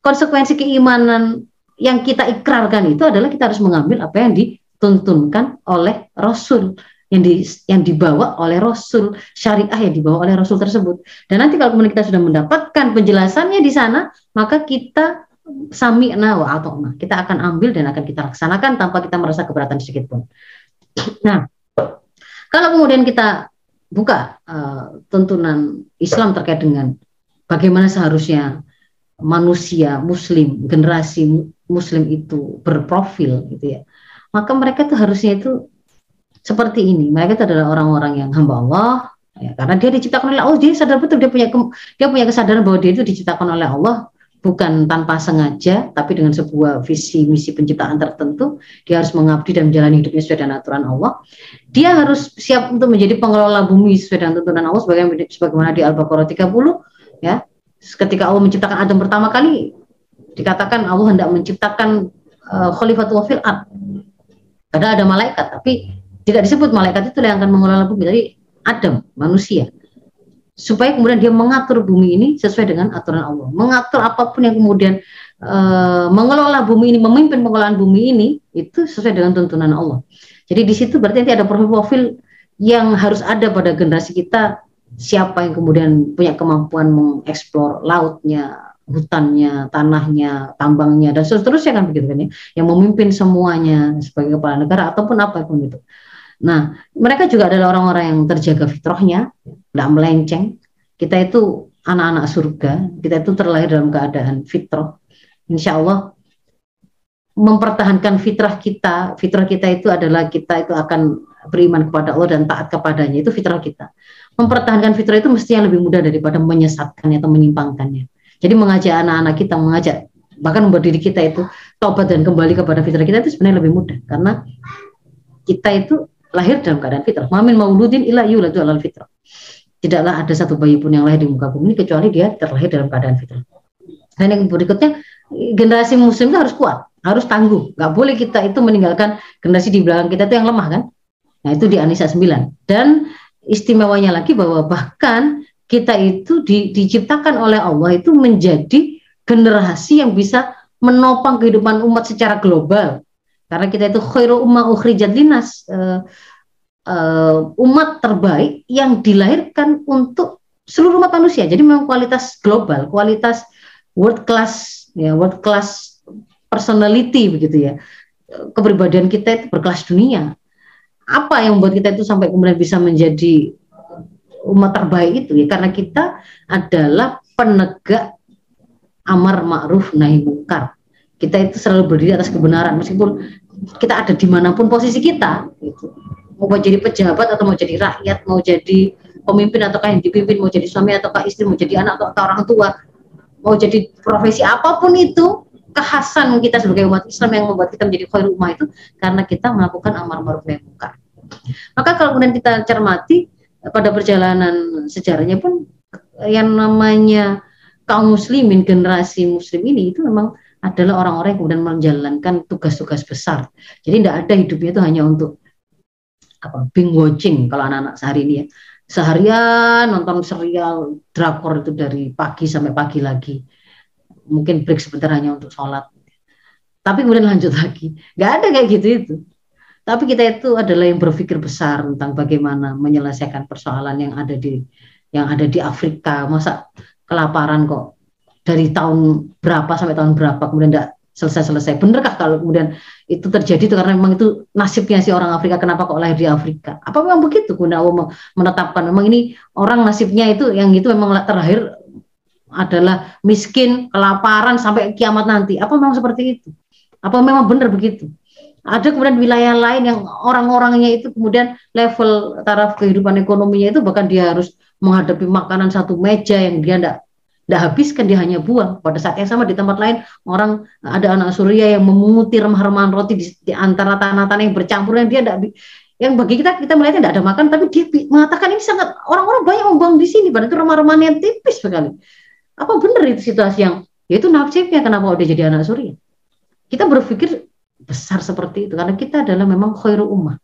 konsekuensi keimanan yang kita ikrarkan itu adalah kita harus mengambil apa yang dituntunkan oleh Rasul yang di, yang dibawa oleh Rasul syariah yang dibawa oleh Rasul tersebut. Dan nanti kalau kemudian kita sudah mendapatkan penjelasannya di sana, maka kita sami'na wa atokna. Kita akan ambil dan akan kita laksanakan tanpa kita merasa keberatan sedikit pun. Nah, kalau kemudian kita buka uh, tuntunan Islam terkait dengan bagaimana seharusnya manusia muslim generasi muslim itu berprofil gitu ya. Maka mereka tuh harusnya itu seperti ini. Mereka itu adalah orang-orang yang hamba Allah ya, karena dia diciptakan oleh Allah. Dia sadar betul dia punya dia punya kesadaran bahwa dia itu diciptakan oleh Allah bukan tanpa sengaja, tapi dengan sebuah visi misi penciptaan tertentu, dia harus mengabdi dan menjalani hidupnya sesuai dengan aturan Allah. Dia harus siap untuk menjadi pengelola bumi sesuai dengan tuntunan Allah, sebagaimana, sebagaimana di Al-Baqarah 30, ya. Ketika Allah menciptakan Adam pertama kali, dikatakan Allah hendak menciptakan uh, khalifatul fil ard. Padahal ada malaikat, tapi tidak disebut malaikat itu yang akan mengelola bumi, tapi Adam, manusia supaya kemudian dia mengatur bumi ini sesuai dengan aturan Allah. Mengatur apa pun yang kemudian uh, mengelola bumi ini, memimpin pengelolaan bumi ini itu sesuai dengan tuntunan Allah. Jadi di situ berarti nanti ada profil-profil yang harus ada pada generasi kita siapa yang kemudian punya kemampuan mengeksplor lautnya, hutannya, tanahnya, tambangnya dan seterusnya kan begitu kan ya, yang memimpin semuanya sebagai kepala negara ataupun apa pun itu. Nah, mereka juga adalah orang-orang yang terjaga fitrahnya, tidak melenceng. Kita itu anak-anak surga, kita itu terlahir dalam keadaan fitrah. Insya Allah mempertahankan fitrah kita, fitrah kita itu adalah kita itu akan beriman kepada Allah dan taat kepadanya, itu fitrah kita. Mempertahankan fitrah itu mestinya lebih mudah daripada menyesatkannya atau menyimpangkannya. Jadi mengajak anak-anak kita, mengajak bahkan membuat diri kita itu taubat dan kembali kepada fitrah kita itu sebenarnya lebih mudah karena kita itu lahir dalam keadaan fitrah. Mamin mauludin illa yuladu alal fitrah. Tidaklah ada satu bayi pun yang lahir di muka bumi kecuali dia terlahir dalam keadaan fitrah. Dan yang berikutnya generasi muslim itu harus kuat, harus tangguh. Gak boleh kita itu meninggalkan generasi di belakang kita itu yang lemah kan. Nah itu di Anisa 9. Dan istimewanya lagi bahwa bahkan kita itu di, diciptakan oleh Allah itu menjadi generasi yang bisa menopang kehidupan umat secara global karena kita itu khairu umma ukhrijat linas uh, uh, umat terbaik yang dilahirkan untuk seluruh umat manusia. Jadi memang kualitas global, kualitas world class ya, world class personality begitu ya. Kepribadian kita itu berkelas dunia. Apa yang membuat kita itu sampai kemudian bisa menjadi umat terbaik itu ya karena kita adalah penegak amar ma'ruf nahi mungkar kita itu selalu berdiri atas kebenaran meskipun kita ada di mana pun posisi kita gitu. mau jadi pejabat atau mau jadi rakyat mau jadi pemimpin ataukah yang dipimpin mau jadi suami ataukah istri mau jadi anak atau orang tua mau jadi profesi apa pun itu kekhasan kita sebagai umat Islam yang membuat kita menjadi khairul ummah itu karena kita melakukan amar ma'ruf nahi munkar. Maka kalau kemudian kita cermati pada perjalanan sejarahnya pun yang namanya kaum muslimin generasi muslim ini itu memang adalah orang-orang yang kemudian menjalankan tugas-tugas besar. Jadi tidak ada hidupnya itu hanya untuk apa bing watching kalau anak-anak sehari ini ya. Seharian nonton serial drakor itu dari pagi sampai pagi lagi. Mungkin break sebentar hanya untuk sholat. Tapi kemudian lanjut lagi. Nggak ada kayak gitu itu. Tapi kita itu adalah yang berpikir besar tentang bagaimana menyelesaikan persoalan yang ada di yang ada di Afrika. Masa kelaparan kok dari tahun berapa sampai tahun berapa kemudian tidak selesai-selesai. Benarkah kalau kemudian itu terjadi itu karena memang itu nasibnya si orang Afrika kenapa kok lahir di Afrika? Apa memang begitu Guna Allah menetapkan memang ini orang nasibnya itu yang itu memang terlahir adalah miskin, kelaparan sampai kiamat nanti. Apa memang seperti itu? Apa memang benar begitu? Ada kemudian wilayah lain yang orang-orangnya itu kemudian level taraf kehidupan ekonominya itu bahkan dia harus menghadapi makanan satu meja yang dia tidak tidak habiskan dia hanya buang. Pada saat yang sama di tempat lain orang ada anak surya yang memunguti remah-remahan roti di, di antara tanah-tanah yang bercampur yang dia tidak yang bagi kita kita melihatnya tidak ada makan tapi dia mengatakan ini sangat orang-orang banyak membuang di sini padahal itu remah-remahan yang tipis sekali. Apa benar itu situasi yang yaitu nasibnya kenapa dia jadi anak surya? Kita berpikir besar seperti itu karena kita adalah memang khairu ummah.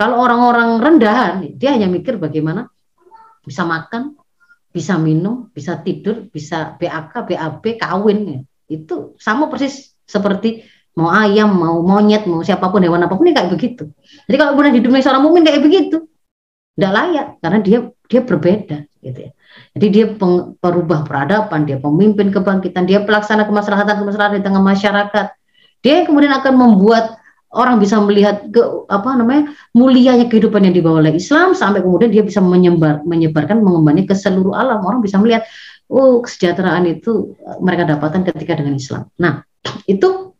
Kalau orang-orang rendahan dia hanya mikir bagaimana bisa makan, bisa minum, bisa tidur, bisa BAK, BAB, kawin ya. Itu sama persis seperti mau ayam, mau monyet, mau siapa pun hewan apa pun ini kayak begitu. Jadi kalau kemudian hidupnya seorang mukmin kayak begitu, tidak layak karena dia dia berbeda gitu ya. Jadi dia peng, perubah peradaban, dia pemimpin kebangkitan, dia pelaksana kemaslahatan kemaslahatan di tengah masyarakat. Dia yang kemudian akan membuat orang bisa melihat ke apa namanya mulianya kehidupan yang dibawa oleh Islam sampai kemudian dia bisa menyebar menyebarkan mengembannya ke seluruh alam orang bisa melihat oh kesejahteraan itu eh, mereka dapatkan ketika dengan Islam. Nah itu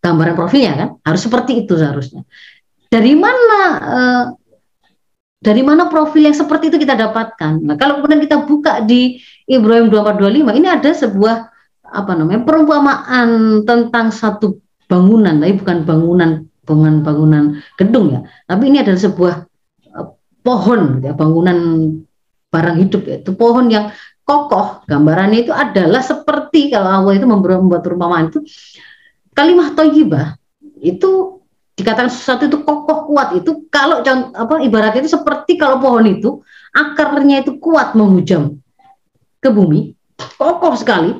gambaran profilnya kan harus seperti itu seharusnya. Dari mana eh, dari mana profil yang seperti itu kita dapatkan? Nah kalau kemudian kita buka di Ibrahim 2425 ini ada sebuah apa namanya perumpamaan tentang satu bangunan, tapi bukan bangunan bangunan bangunan gedung ya, tapi ini adalah sebuah uh, pohon, gitu ya, bangunan barang hidup ya. Itu pohon yang kokoh. Gambarannya itu adalah seperti kalau Allah itu membuat perumpamaan itu kalimat toyibah itu dikatakan sesuatu itu kokoh kuat itu kalau apa ibaratnya itu seperti kalau pohon itu akarnya itu kuat menghujam ke bumi kokoh sekali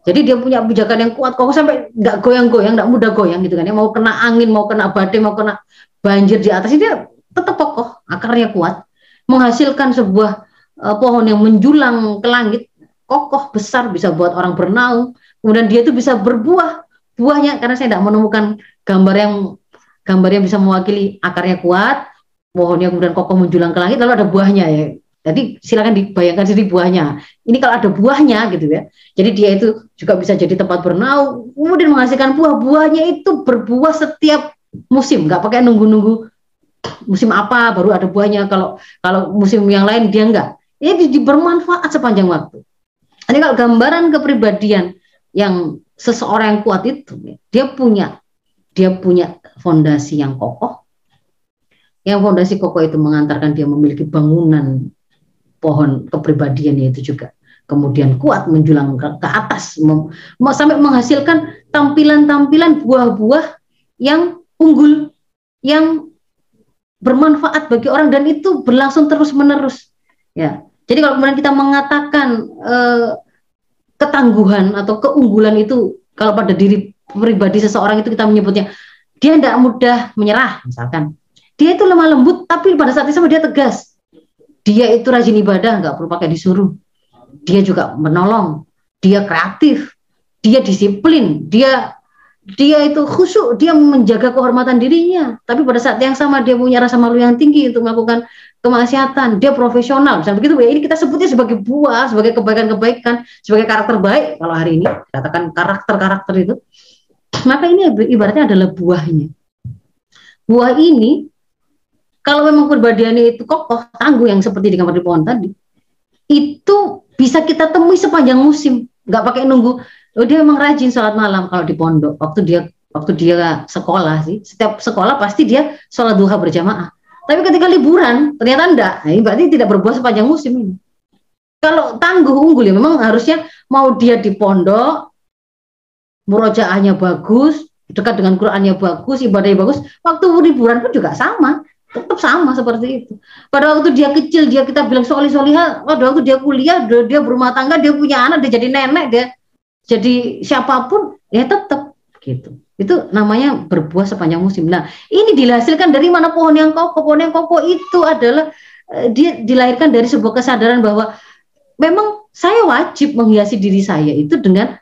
jadi dia punya pijakan yang kuat, kok sampai nggak goyang-goyang, nggak mudah goyang gitu kan ya. Mau kena angin, mau kena badai, mau kena banjir di atas, dia tetap kokoh, akarnya kuat, menghasilkan sebuah uh, pohon yang menjulang ke langit, kokoh besar, bisa buat orang bernaung. Kemudian dia itu bisa berbuah, buahnya karena saya tidak menemukan gambar yang gambar yang bisa mewakili akarnya kuat, pohonnya kemudian kokoh menjulang ke langit, lalu ada buahnya ya. Jadi silakan dibayangkan sendiri buahnya. Ini kalau ada buahnya gitu ya. Jadi dia itu juga bisa jadi tempat bernaung, kemudian menghasilkan buah. Buahnya itu berbuah setiap musim, nggak pakai nunggu-nunggu musim apa baru ada buahnya. Kalau kalau musim yang lain dia enggak. Ini bermanfaat sepanjang waktu. Ini kalau gambaran kepribadian yang seseorang yang kuat itu, dia punya dia punya fondasi yang kokoh. Yang fondasi kokoh itu mengantarkan dia memiliki bangunan pohon kepribadiannya itu juga. Kemudian kuat menjulang ke, atas mem, sampai menghasilkan tampilan-tampilan buah-buah yang unggul yang bermanfaat bagi orang dan itu berlangsung terus-menerus. Ya. Jadi kalau kemudian kita mengatakan eh, ketangguhan atau keunggulan itu kalau pada diri pribadi seseorang itu kita menyebutnya dia tidak mudah menyerah misalkan. Dia itu lemah lembut tapi pada saat itu sama dia tegas dia itu rajin ibadah nggak perlu pakai disuruh. Dia juga menolong. Dia kreatif. Dia disiplin. Dia dia itu khusyuk. Dia menjaga kehormatan dirinya. Tapi pada saat yang sama dia punya rasa malu yang tinggi untuk melakukan kemaksiatan. Dia profesional. Misalnya begitu ya ini kita sebutnya sebagai buah sebagai kebaikan-kebaikan sebagai karakter baik kalau hari ini. Katakan karakter-karakter itu. Maka ini ibaratnya adalah buahnya? Buah ini kalau memang perbadiannya itu kokoh, tangguh yang seperti di kamar di pohon tadi, itu bisa kita temui sepanjang musim, nggak pakai nunggu. Oh dia memang rajin sholat malam kalau di pondok. Waktu dia waktu dia sekolah sih, setiap sekolah pasti dia sholat duha berjamaah. Tapi ketika liburan ternyata enggak, nah, ini berarti tidak berbuah sepanjang musim ini. Kalau tangguh unggul ya memang harusnya mau dia di pondok, murojaahnya bagus, dekat dengan Qurannya bagus, ibadahnya bagus, waktu liburan pun juga sama tetap sama seperti itu. Pada waktu dia kecil dia kita bilang soli soliha, pada waktu dia kuliah dia, dia berumah tangga dia punya anak dia jadi nenek dia jadi siapa pun ya tetap gitu. Itu namanya berbuah sepanjang musim. Nah ini dihasilkan dari mana pohon yang kokoh? Pohon yang kokoh itu adalah eh, dia dilahirkan dari sebuah kesadaran bahwa memang saya wajib menghiasi diri saya itu dengan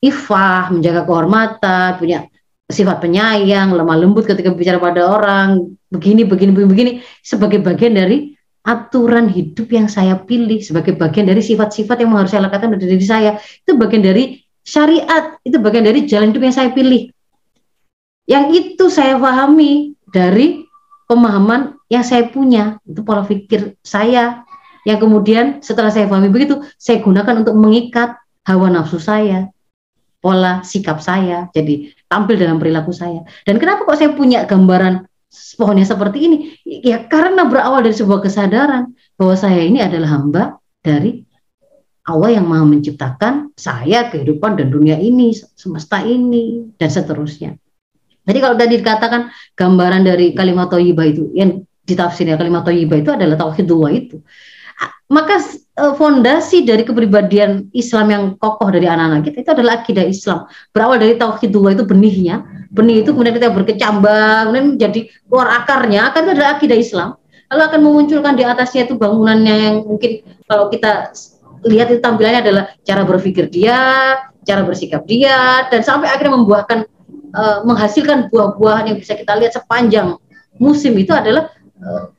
ifah, menjaga kehormatan, punya sifat penyayang, lemah lembut ketika bicara pada orang, begini, begini, begini, begini, sebagai bagian dari aturan hidup yang saya pilih, sebagai bagian dari sifat-sifat yang harus saya lakukan dari diri saya, itu bagian dari syariat, itu bagian dari jalan hidup yang saya pilih. Yang itu saya pahami dari pemahaman yang saya punya, itu pola pikir saya, yang kemudian setelah saya pahami begitu, saya gunakan untuk mengikat hawa nafsu saya, pola sikap saya, jadi tampil dalam perilaku saya. Dan kenapa kok saya punya gambaran pohonnya seperti ini? Ya karena berawal dari sebuah kesadaran bahwa saya ini adalah hamba dari Allah yang maha menciptakan saya, kehidupan dan dunia ini, semesta ini, dan seterusnya. Jadi kalau tadi dikatakan gambaran dari kalimat toyibah itu, yang ditafsirnya kalimat toyibah itu adalah tauhid dua itu maka uh, fondasi dari kepribadian Islam yang kokoh dari anak-anak kita itu adalah akidah Islam. Berawal dari tauhidullah itu benihnya, benih itu kemudian kita berkecambang, kemudian menjadi keluar akarnya, akan itu adalah akidah Islam. Lalu akan memunculkan di atasnya itu bangunannya yang mungkin kalau kita lihat itu tampilannya adalah cara berpikir dia, cara bersikap dia, dan sampai akhirnya membuahkan uh, menghasilkan buah-buahan yang bisa kita lihat sepanjang musim itu adalah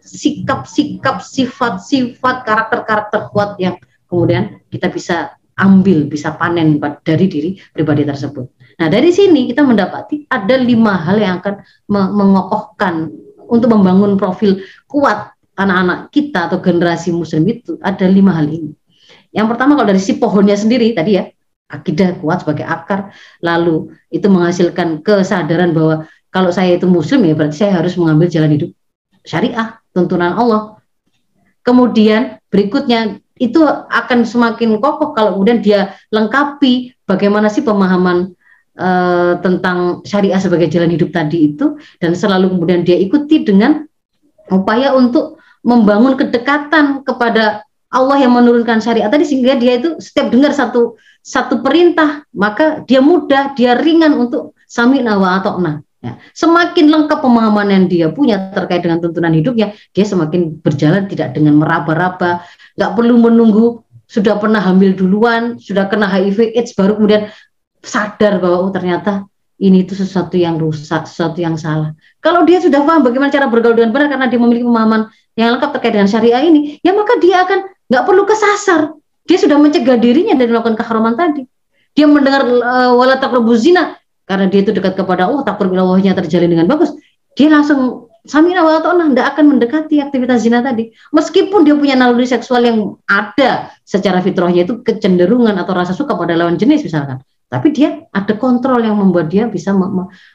sikap-sikap, sifat-sifat, karakter-karakter kuat yang kemudian kita bisa ambil, bisa panen dari diri pribadi tersebut. Nah dari sini kita mendapati ada lima hal yang akan mengokohkan untuk membangun profil kuat anak-anak kita atau generasi muslim itu ada lima hal ini. Yang pertama kalau dari si pohonnya sendiri tadi ya akidah kuat sebagai akar, lalu itu menghasilkan kesadaran bahwa kalau saya itu muslim ya berarti saya harus mengambil jalan hidup syariah, tuntunan Allah. Kemudian berikutnya itu akan semakin kokoh kalau kemudian dia lengkapi bagaimana sih pemahaman uh, tentang syariah sebagai jalan hidup tadi itu dan selalu kemudian dia ikuti dengan upaya untuk membangun kedekatan kepada Allah yang menurunkan syariat tadi sehingga dia itu setiap dengar satu satu perintah maka dia mudah dia ringan untuk sami'na wa atokna Ya. Semakin lengkap pemahaman yang dia punya terkait dengan tuntunan hidupnya, dia semakin berjalan tidak dengan meraba-raba, nggak perlu menunggu sudah pernah hamil duluan, sudah kena HIV AIDS baru kemudian sadar bahwa oh ternyata ini itu sesuatu yang rusak, sesuatu yang salah. Kalau dia sudah paham bagaimana cara bergaul dengan benar karena dia memiliki pemahaman yang lengkap terkait dengan syariah ini, ya maka dia akan nggak perlu kesasar. Dia sudah mencegah dirinya dari melakukan keharaman tadi. Dia mendengar uh, wala zina, karena dia itu dekat kepada Allah, takbir bilawahnya terjalin dengan bagus, dia langsung samina wa ta'ala tidak akan mendekati aktivitas zina tadi. Meskipun dia punya naluri seksual yang ada secara fitrahnya itu kecenderungan atau rasa suka pada lawan jenis misalkan. Tapi dia ada kontrol yang membuat dia bisa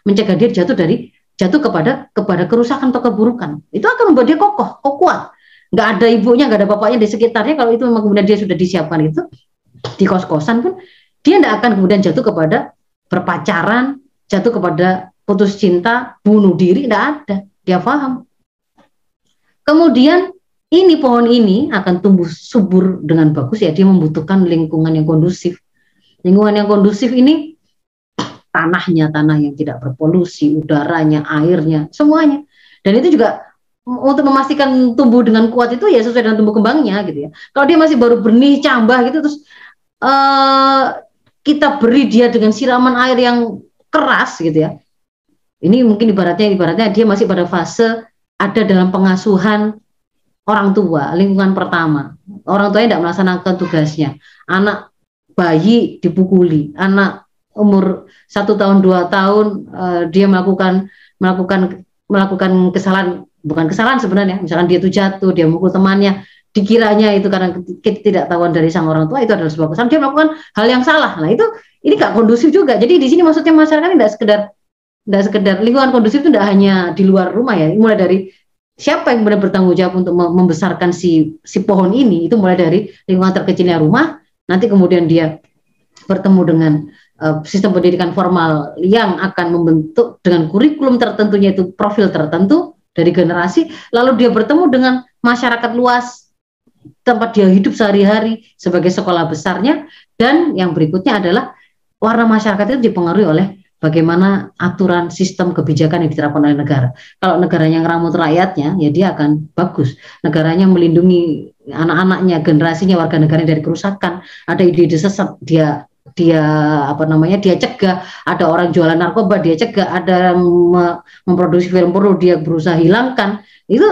mencegah dia jatuh dari jatuh kepada kepada kerusakan atau keburukan. Itu akan membuat dia kokoh, kokoh kuat. Ada ibunya, nggak ada bapaknya di sekitarnya. Kalau itu memang kemudian dia sudah disiapkan itu di kos-kosan pun dia tidak akan kemudian jatuh kepada berpacaran, jatuh kepada putus cinta, bunuh diri, tidak ada. Dia paham. Kemudian ini pohon ini akan tumbuh subur dengan bagus ya. Dia membutuhkan lingkungan yang kondusif. Lingkungan yang kondusif ini tanahnya tanah yang tidak berpolusi, udaranya, airnya, semuanya. Dan itu juga untuk memastikan tumbuh dengan kuat itu ya sesuai dengan tumbuh kembangnya gitu ya. Kalau dia masih baru benih cambah gitu terus uh, kita beri dia dengan siraman air yang keras gitu ya. Ini mungkin ibaratnya ibaratnya dia masih pada fase ada dalam pengasuhan orang tua, lingkungan pertama. Orang tuanya tidak melaksanakan tugasnya. Anak bayi dipukuli, anak umur satu tahun dua tahun uh, dia melakukan melakukan melakukan kesalahan bukan kesalahan sebenarnya misalkan dia itu jatuh dia mukul temannya dikiranya itu karena tidak tahuan dari sang orang tua itu adalah sebuah kesalahan dia melakukan hal yang salah. Nah itu ini gak kondusif juga. Jadi di sini maksudnya masyarakat tidak sekedar tidak sekedar lingkungan kondusif itu tidak hanya di luar rumah ya. Mulai dari siapa yang benar bertanggung jawab untuk membesarkan si si pohon ini itu mulai dari lingkungan terkecilnya rumah. Nanti kemudian dia bertemu dengan uh, sistem pendidikan formal yang akan membentuk dengan kurikulum tertentunya itu profil tertentu dari generasi lalu dia bertemu dengan masyarakat luas tempat dia hidup sehari-hari sebagai sekolah besarnya dan yang berikutnya adalah warna masyarakat itu dipengaruhi oleh bagaimana aturan sistem kebijakan yang diterapkan oleh negara. Kalau negaranya ngeramut rakyatnya, ya dia akan bagus. Negaranya melindungi anak-anaknya, generasinya, warga negaranya dari kerusakan. Ada ide-ide sesat, dia dia apa namanya dia cegah. Ada orang jualan narkoba dia cegah. Ada yang memproduksi film porno dia berusaha hilangkan. Itu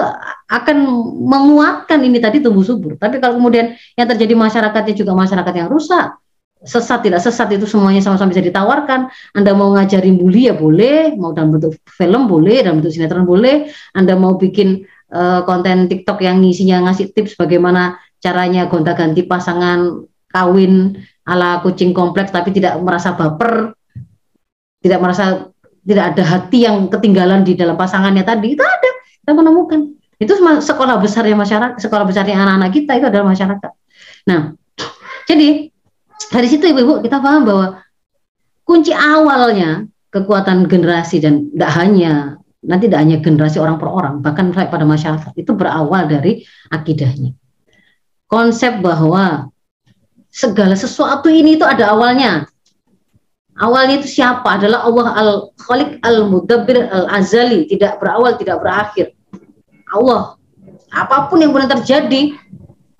akan menguatkan ini tadi tumbuh subur. Tapi kalau kemudian yang terjadi masyarakatnya juga masyarakat yang rusak sesat tidak sesat itu semuanya sama-sama bisa ditawarkan. Anda mau ngajarin bully ya boleh, mau dalam bentuk film boleh, dalam bentuk sinetron boleh. Anda mau bikin uh, konten TikTok yang isinya ngasih tips bagaimana caranya gonta-ganti pasangan kawin ala kucing kompleks tapi tidak merasa baper, tidak merasa tidak ada hati yang ketinggalan di dalam pasangannya tadi itu ada kita menemukan. Itu sekolah besarnya masyarakat sekolah besarnya anak-anak kita itu adalah masyarakat. Nah jadi dari situ ibu-ibu kita paham bahwa kunci awalnya kekuatan generasi dan tidak hanya nanti tidak hanya generasi orang per orang bahkan pada masyarakat itu berawal dari akidahnya. Konsep bahwa segala sesuatu ini itu ada awalnya. Awalnya itu siapa? Adalah Allah al Khalik al Mudabbir al Azali tidak berawal tidak berakhir. Allah. Apa pun yang pernah terjadi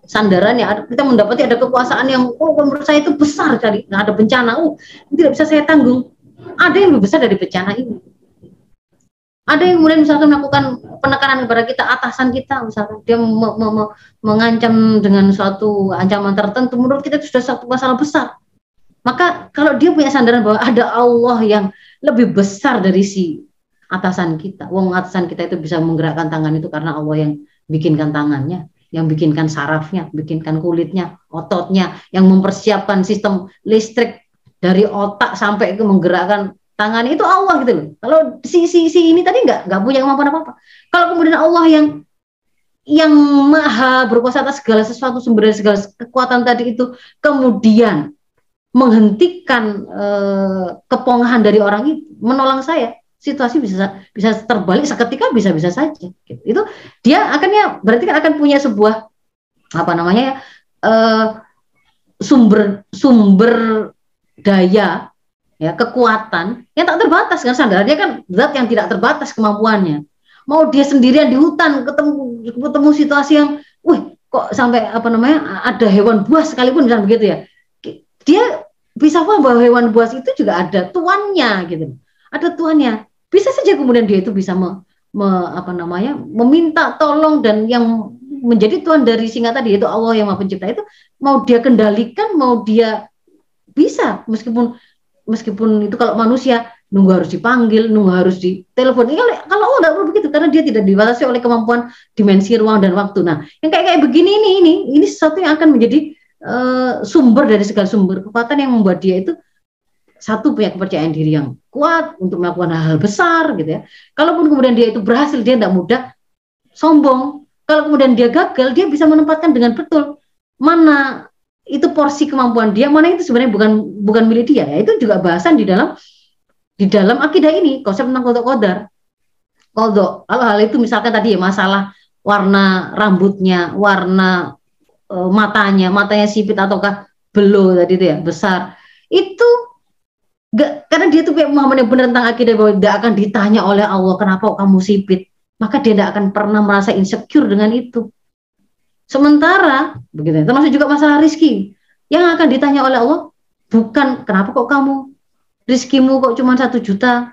sandarannya kita mendapati ada kekuasaan yang oh menurut saya itu besar kali nggak ada bencana. Oh tidak bisa saya tanggung. Ada yang lebih besar dari bencana ini ada yang kemudian misalkan melakukan penekanan kepada kita atasan kita misalkan. Dia me me me mengancam dengan suatu ancaman tertentu menurut kita itu sudah satu masalah besar. Maka kalau dia punya sandaran bahwa ada Allah yang lebih besar dari si atasan kita wong atasan kita itu bisa menggerakkan tangan itu karena Allah yang bikinkan tangannya yang bikinkan sarafnya, bikinkan kulitnya, ototnya, yang mempersiapkan sistem listrik dari otak sampai ke menggerakkan tangan itu Allah gitu loh. Kalau si si si ini tadi nggak nggak punya kemampuan apa apa. Kalau kemudian Allah yang yang maha berkuasa atas segala sesuatu sumber dari segala kekuatan tadi itu kemudian menghentikan eh, kepongahan dari orang itu menolong saya situasi bisa bisa terbalik seketika bisa-bisa saja. Gitu. Itu dia akannya berarti kan akan punya sebuah apa namanya ya uh, sumber sumber daya ya kekuatan yang tak terbatas kan sandarnya kan zat yang tidak terbatas kemampuannya. Mau dia sendirian di hutan ketemu ketemu situasi yang, wih kok sampai apa namanya ada hewan buas sekalipun misalnya begitu ya. Dia bisa paham bahwa hewan buas itu juga ada tuannya gitu. Ada tuannya bisa saja kemudian dia itu bisa me, me, apa namanya meminta tolong dan yang menjadi tuan dari singa tadi itu Allah yang maha pencipta itu mau dia kendalikan mau dia bisa meskipun meskipun itu kalau manusia nunggu harus dipanggil nunggu harus ditelepon ini kalau Allah tidak perlu begitu karena dia tidak dibatasi oleh kemampuan dimensi ruang dan waktu nah yang kayak kayak begini ini ini ini sesuatu yang akan menjadi uh, sumber dari segala sumber kekuatan yang membuat dia itu satu punya kepercayaan diri yang kuat untuk melakukan hal-hal besar gitu ya. Kalaupun kemudian dia itu berhasil, dia tidak mudah sombong. Kalau kemudian dia gagal, dia bisa menempatkan dengan betul mana itu porsi kemampuan dia, mana itu sebenarnya bukan bukan milik dia. Ya, itu juga bahasan di dalam di dalam akidah ini konsep tentang kodok kodar. Kodok, kalau hal itu misalkan tadi ya masalah warna rambutnya, warna e, matanya, matanya sipit ataukah belo tadi itu ya besar, itu Gak, karena dia tuh pemahaman yang benar tentang akidah bahwa tidak akan ditanya oleh Allah kenapa kamu sipit, maka dia tidak akan pernah merasa insecure dengan itu. Sementara begitu, termasuk juga masalah rizki. Yang akan ditanya oleh Allah bukan kenapa kok kamu? Rizkimu kok cuma satu juta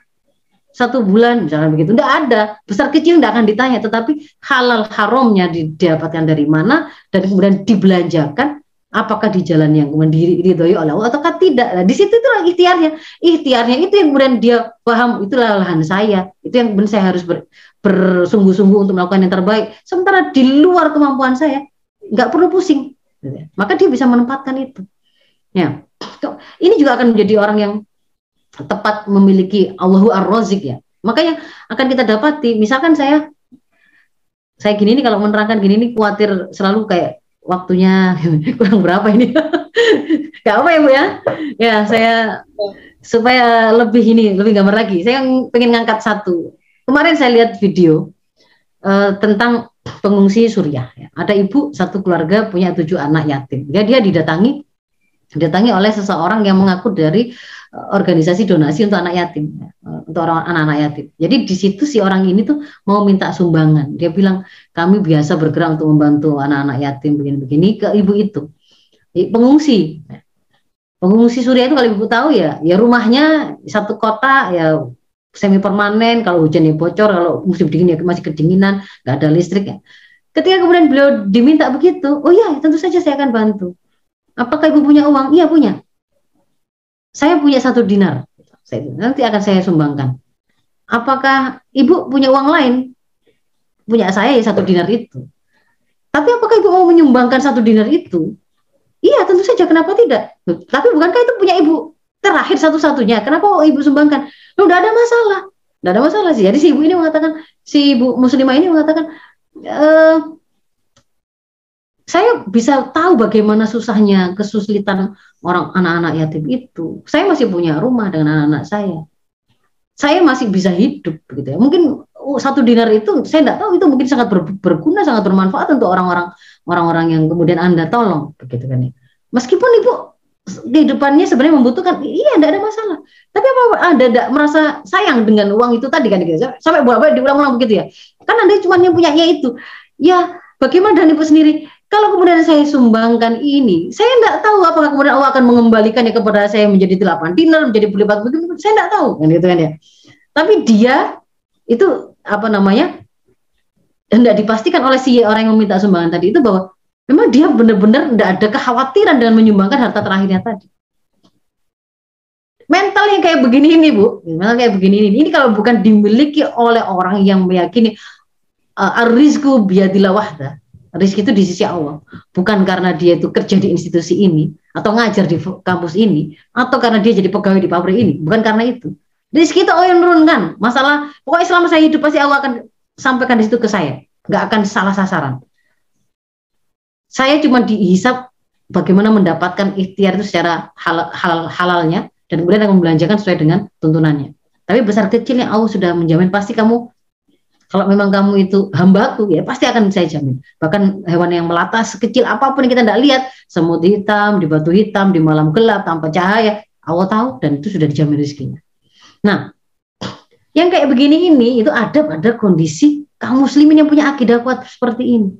satu bulan? Misalnya begitu, tidak ada. Besar kecil tidak akan ditanya, tetapi halal haramnya didapatkan dari mana dan kemudian dibelanjakan apakah di jalan yang mandiri diridhoi oleh Allah ataukah tidak. Nah, di situ itulah ikhtiarnya. Ikhtiarnya itu yang kemudian dia paham itulah lahan saya. Itu yang kemudian saya harus ber, bersungguh-sungguh untuk melakukan yang terbaik. Sementara di luar kemampuan saya nggak perlu pusing. Maka dia bisa menempatkan itu. Ya. Ini juga akan menjadi orang yang tepat memiliki Allahu Ar-Razik ya. Makanya akan kita dapati misalkan saya saya gini nih kalau menerangkan gini nih khawatir selalu kayak waktunya kurang berapa ini? Gak apa ya Bu ya? Ya saya supaya lebih ini lebih gambar lagi. Saya pengen ngangkat satu. Kemarin saya lihat video uh, tentang pengungsi Suriah. Ya. Ada ibu satu keluarga punya tujuh anak yatim. Ya dia didatangi didatangi oleh seseorang yang mengaku dari uh, organisasi donasi untuk anak yatim, uh, untuk orang anak-anak yatim. Jadi di situ si orang ini tuh mau minta sumbangan. Dia bilang kami biasa bergerak untuk membantu anak-anak yatim begini-begini ke ibu itu, pengungsi. Pengungsi Suriah itu kalau ibu tahu ya, ya rumahnya satu kota ya semi permanen. Kalau hujan ya bocor, kalau musim dingin ya masih kedinginan, nggak ada listrik ya. Ketika kemudian beliau diminta begitu, oh ya tentu saja saya akan bantu. Apakah ibu punya uang? Iya punya. Saya punya satu dinar. Nanti akan saya sumbangkan. Apakah ibu punya uang lain? Punya saya ya satu dinar itu. Tapi apakah ibu mau menyumbangkan satu dinar itu? Iya tentu saja. Kenapa tidak? Tapi bukankah itu punya ibu terakhir satu-satunya? Kenapa ibu sumbangkan? Loh, tidak ada masalah. Tidak ada masalah sih. Jadi si ibu ini mengatakan, si ibu muslimah ini mengatakan, eh, saya bisa tahu bagaimana susahnya kesulitan orang anak-anak yatim itu. Saya masih punya rumah dengan anak-anak saya. Saya masih bisa hidup begitu ya. Mungkin oh, satu dinar itu saya tidak tahu itu mungkin sangat berguna, sangat bermanfaat untuk orang-orang orang-orang yang kemudian Anda tolong begitu kan ya. Meskipun Ibu kehidupannya sebenarnya membutuhkan, iya tidak ada masalah. Tapi apa Anda tidak merasa sayang dengan uang itu tadi kan gitu. Sampai bolak-balik diulang-ulang begitu ya. Kan Anda cuma yang punyanya itu. Ya, bagaimana dan Ibu sendiri? Kalau kemudian saya sumbangkan ini, saya tidak tahu apakah kemudian Allah akan mengembalikannya kepada saya menjadi delapan dinar, menjadi berlipat begitu. Saya tidak tahu, kan gitu kan ya. Tapi dia itu apa namanya hendak dipastikan oleh si orang yang meminta sumbangan tadi itu bahwa memang dia benar-benar tidak ada kekhawatiran dengan menyumbangkan harta terakhirnya tadi. Mental yang kayak begini ini bu, mental kayak begini ini, ini kalau bukan dimiliki oleh orang yang meyakini uh, arizku biadillah wahda, Rizki itu di sisi Allah, bukan karena dia itu kerja di institusi ini atau ngajar di kampus ini atau karena dia jadi pegawai di pabrik ini, bukan karena itu. Rizki itu Allah yang menurunkan. Masalah pokoknya selama saya hidup pasti Allah akan sampaikan di situ ke saya, nggak akan salah sasaran. Saya cuma dihisap bagaimana mendapatkan ikhtiar itu secara halal, halal halalnya dan kemudian akan membelanjakan sesuai dengan tuntunannya. Tapi besar kecilnya Allah sudah menjamin pasti kamu kalau memang kamu itu hambaku, ya pasti akan saya jamin. Bahkan hewan yang melata sekecil apa pun yang kita tidak lihat, semut hitam, di batu hitam, di malam gelap, tanpa cahaya, Allah tahu dan itu sudah dijamin rezekinya. Nah, yang kayak begini ini itu ada pada kondisi kaum muslimin yang punya akidah kuat seperti ini.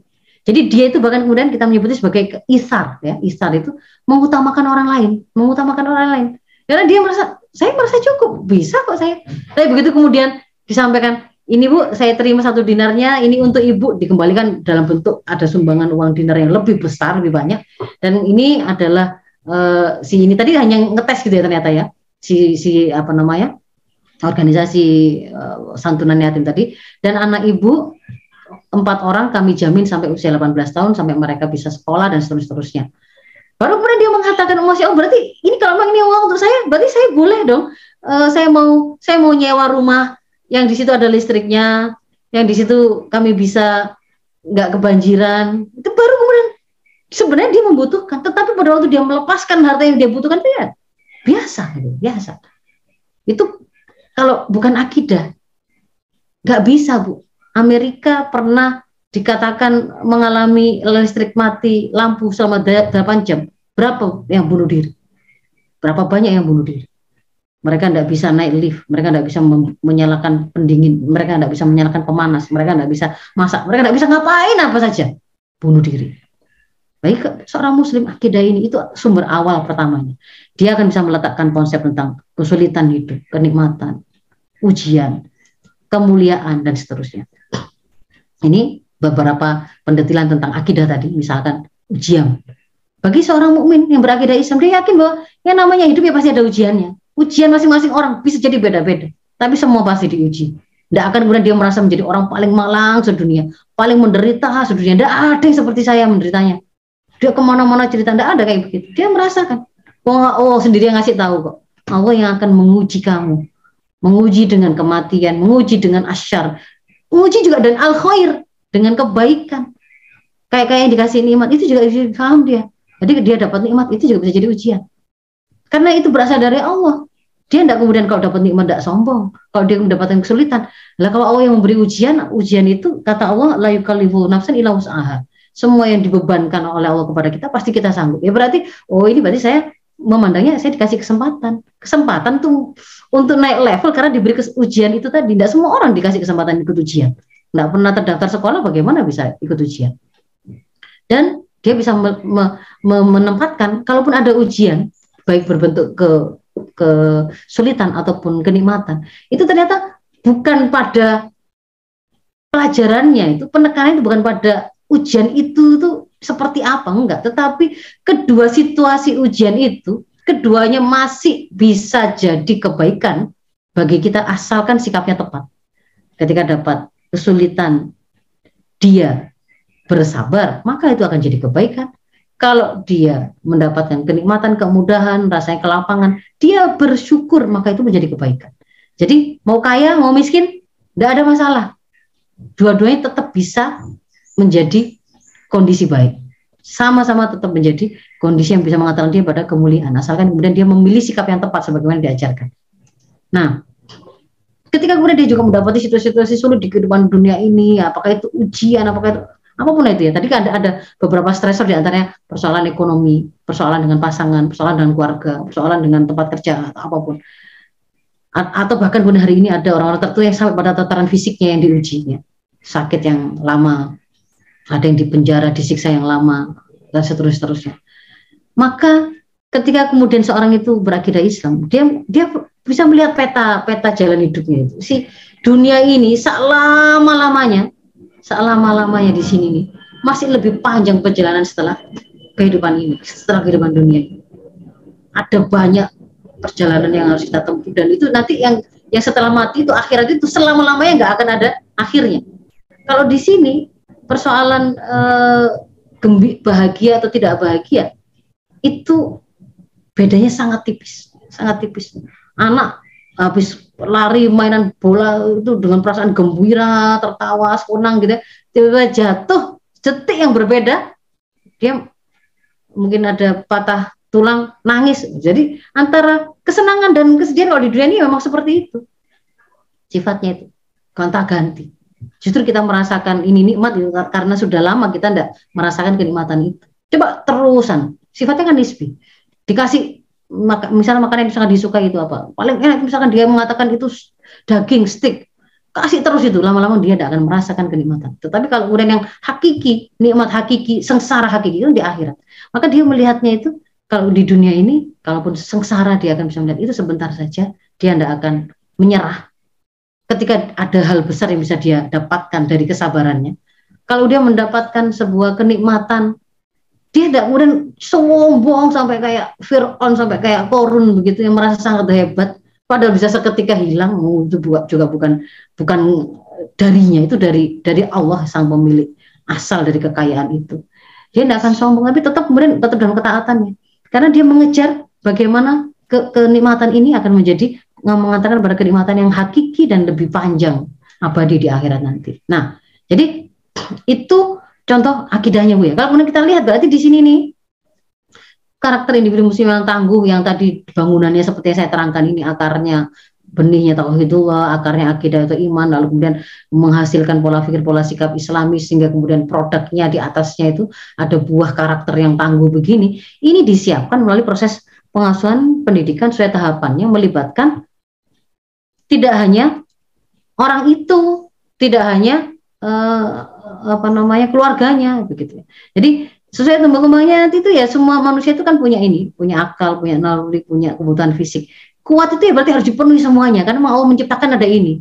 Jadi dia itu bahkan kemudian kita menyebutnya sebagai isar ya. Isar itu mengutamakan orang lain, mengutamakan orang lain. Karena dia merasa saya merasa cukup, bisa kok saya. Tapi begitu kemudian disampaikan ini Bu, saya terima satu dinarnya, ini untuk Ibu dikembalikan dalam bentuk ada sumbangan uang dinar yang lebih besar, lebih banyak. Dan ini adalah uh, si ini tadi hanya ngetes gitu ya ternyata ya, si si apa namanya organisasi uh, santunan yatim tadi. Dan anak Ibu empat orang kami jamin sampai usia 18 tahun sampai mereka bisa sekolah dan seterusnya. Baru kemudian dia mengatakan, Masya Allah, berarti ini kalau memang ini uang untuk saya, berarti saya boleh dong. Uh, saya mau saya mau nyewa rumah yang di situ ada listriknya, yang di situ kami bisa nggak kebanjiran. Itu baru kemudian sebenarnya dia membutuhkan, tetapi pada waktu dia melepaskan harta yang dia butuhkan itu ya biasa, gitu, biasa. Itu kalau bukan akidah, nggak bisa bu. Amerika pernah dikatakan mengalami listrik mati lampu selama 8 jam. Berapa yang bunuh diri? Berapa banyak yang bunuh diri? Mereka tidak bisa naik lift, mereka tidak bisa menyalakan pendingin, mereka tidak bisa menyalakan pemanas, mereka tidak bisa masak, mereka tidak bisa ngapain apa saja, bunuh diri. Baik seorang muslim akidah ini itu sumber awal pertamanya. Dia akan bisa meletakkan konsep tentang kesulitan hidup, kenikmatan, ujian, kemuliaan dan seterusnya. Ini beberapa pendetilan tentang akidah tadi, misalkan ujian. Bagi seorang mukmin yang berakidah Islam, dia yakin bahwa yang namanya hidup ya pasti ada ujiannya ujian masing-masing orang bisa jadi beda-beda tapi semua pasti diuji. Tidak akan kemudian dia merasa menjadi orang paling malang sedunia paling menderita sedunia tidak ada yang seperti saya menderitanya. Dia ke mana-mana cerita tidak ada kayak begitu. Dia merasakan oh, oh sendiri yang ngasih tahu kok. Allah yang akan menguji kamu. Menguji dengan kematian menguji dengan asyar. Menguji juga dengan al khair dengan kebaikan. Kayak kayak yang dikasih nikmat itu juga paham dia. Jadi dia dapat nikmat itu juga bisa jadi ujian karena itu berasal dari Allah. Dia tidak kemudian kalau dapat nikmat tidak sombong. Kalau dia mendapatkan kesulitan. Lah kalau Allah yang memberi ujian, ujian itu kata Allah la yukallifu nafsan illa wus'aha. Semua yang dibebankan oleh Allah kepada kita pasti kita sanggup. Ya berarti oh ini berarti saya memandangnya saya dikasih kesempatan. Kesempatan tuh untuk naik level karena diberi ujian itu tadi. Tidak semua orang dikasih kesempatan ikut ujian. Tidak pernah terdaftar sekolah bagaimana bisa ikut ujian. Dan dia bisa me, me, me, menempatkan kalaupun ada ujian baik berbentuk ke kesulitan ataupun kenikmatan itu ternyata bukan pada pelajarannya itu penekanan itu bukan pada ujian itu tuh seperti apa? Enggak tetapi kedua situasi ujian itu keduanya masih bisa jadi kebaikan bagi kita asalkan sikapnya tepat. Ketika dapat kesulitan dia bersabar maka itu akan jadi kebaikan kalau dia mendapatkan kenikmatan, kemudahan, rasanya kelapangan, dia bersyukur, maka itu menjadi kebaikan. Jadi mau kaya, mau miskin, tidak ada masalah. Dua-duanya tetap bisa menjadi kondisi baik. Sama-sama tetap menjadi kondisi yang bisa mengatakan dia pada kemuliaan. Asalkan kemudian dia memilih sikap yang tepat sebagaimana diajarkan. Nah, ketika kemudian dia juga mendapati situasi-situasi sulit di kehidupan dunia ini, apakah itu ujian, apakah itu apa pun itu ya. Tadi kan ada, ada beberapa stresor di antaranya persoalan ekonomi, persoalan dengan pasangan, persoalan dengan keluarga, persoalan dengan tempat kerja atau apa pun. A atau bahkan pun hari ini ada orang-orang tertentu yang sampai pada tataran fisiknya yang diujinya, sakit yang lama, ada yang dipenjara, disiksa yang lama, dan seterusnya. Maka ketika kemudian seorang itu berakidah Islam, dia dia bisa melihat peta peta jalan hidupnya itu. Si dunia ini selama lamanya selama-lamanya di sini nih masih lebih panjang perjalanan setelah kehidupan ini, setelah kehidupan dunia. Ada banyak perjalanan yang harus kita tempuh dan itu nanti yang yang setelah mati itu akhirat itu selama-lamanya nggak akan ada akhirnya. Kalau di sini persoalan eh, gembi, bahagia atau tidak bahagia itu bedanya sangat tipis, sangat tipis. Anak habis lari mainan bola itu dengan perasaan gembira, tertawa, senang gitu, ya. tiba-tiba jatuh, detik yang berbeda, dia mungkin ada patah tulang, nangis. Jadi antara kesenangan dan kesedihan kalau di dunia ini memang seperti itu. Sifatnya itu, gonta-ganti. Justru kita merasakan ini nikmat karena sudah lama kita tidak merasakan kenikmatan itu. Coba terusan, sifatnya kan nisbi. Dikasih maka, misalnya makanan yang sangat disukai itu apa? Paling enak misalkan dia mengatakan itu daging stick kasih terus itu. Lama-lama dia tidak akan merasakan kenikmatan. Tetapi kalau kemudian yang hakiki nikmat hakiki sengsara hakiki itu di akhirat. Maka dia melihatnya itu kalau di dunia ini kalaupun sengsara dia akan bisa melihat itu sebentar saja dia tidak akan menyerah. Ketika ada hal besar yang bisa dia dapatkan dari kesabarannya. Kalau dia mendapatkan sebuah kenikmatan dia tidak kemudian sombong sampai kayak Fir'aun sampai kayak Korun begitu yang merasa sangat hebat. Padahal bisa seketika hilang oh, itu juga bukan bukan darinya itu dari dari Allah sang pemilik asal dari kekayaan itu. Dia tidak akan sombong tapi tetap kemudian tetap dalam ketaatannya. Karena dia mengejar bagaimana ke, kenikmatan ini akan menjadi mengatakan pada kenikmatan yang hakiki dan lebih panjang abadi di akhirat nanti. Nah jadi itu Contoh akidahnya Bu ya. Kalau kemudian kita lihat berarti di sini nih karakter individu muslim yang tangguh yang tadi bangunannya seperti yang saya terangkan ini akarnya benihnya tauhidullah, akarnya akidah atau iman, lalu kemudian menghasilkan pola pikir, pola sikap islami sehingga kemudian produknya di atasnya itu ada buah karakter yang tangguh begini. Ini disiapkan melalui proses pengasuhan pendidikan sesuai tahapannya melibatkan tidak hanya orang itu, tidak hanya uh, apa namanya keluarganya begitu. Jadi sesuai tumbuh kembangnya nanti itu ya semua manusia itu kan punya ini, punya akal, punya naluri, punya kebutuhan fisik. Kuat itu ya berarti harus dipenuhi semuanya karena mau menciptakan ada ini.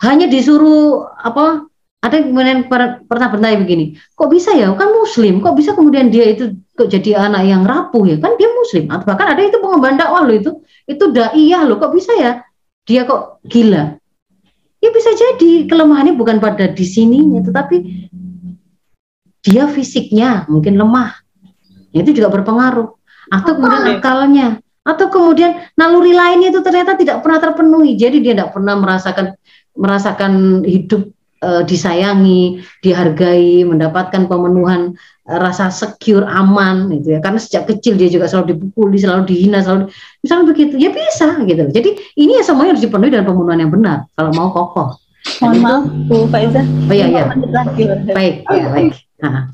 Hanya disuruh apa ada kemudian pernah bertanya begini, kok bisa ya kan muslim, kok bisa kemudian dia itu kok jadi anak yang rapuh ya kan dia muslim atau bahkan ada itu pengemban dakwah loh itu itu iya loh kok bisa ya dia kok gila Ya bisa jadi kelemahannya bukan pada di sininya, tetapi dia fisiknya mungkin lemah. Ya, itu juga berpengaruh. Atau kemudian akalnya, atau kemudian naluri lainnya itu ternyata tidak pernah terpenuhi. Jadi dia tidak pernah merasakan merasakan hidup e, disayangi, dihargai, mendapatkan pemenuhan e, rasa secure, aman gitu ya. Karena sejak kecil dia juga selalu dipukuli, selalu dihina, selalu misalnya begitu. Ya bisa gitu. Jadi ini ya semuanya harus dipenuhi dengan pemenuhan yang benar kalau mau kokoh. Mohon maaf Bu Faiza. Oh iya iya. Baik, ya baik. Nah,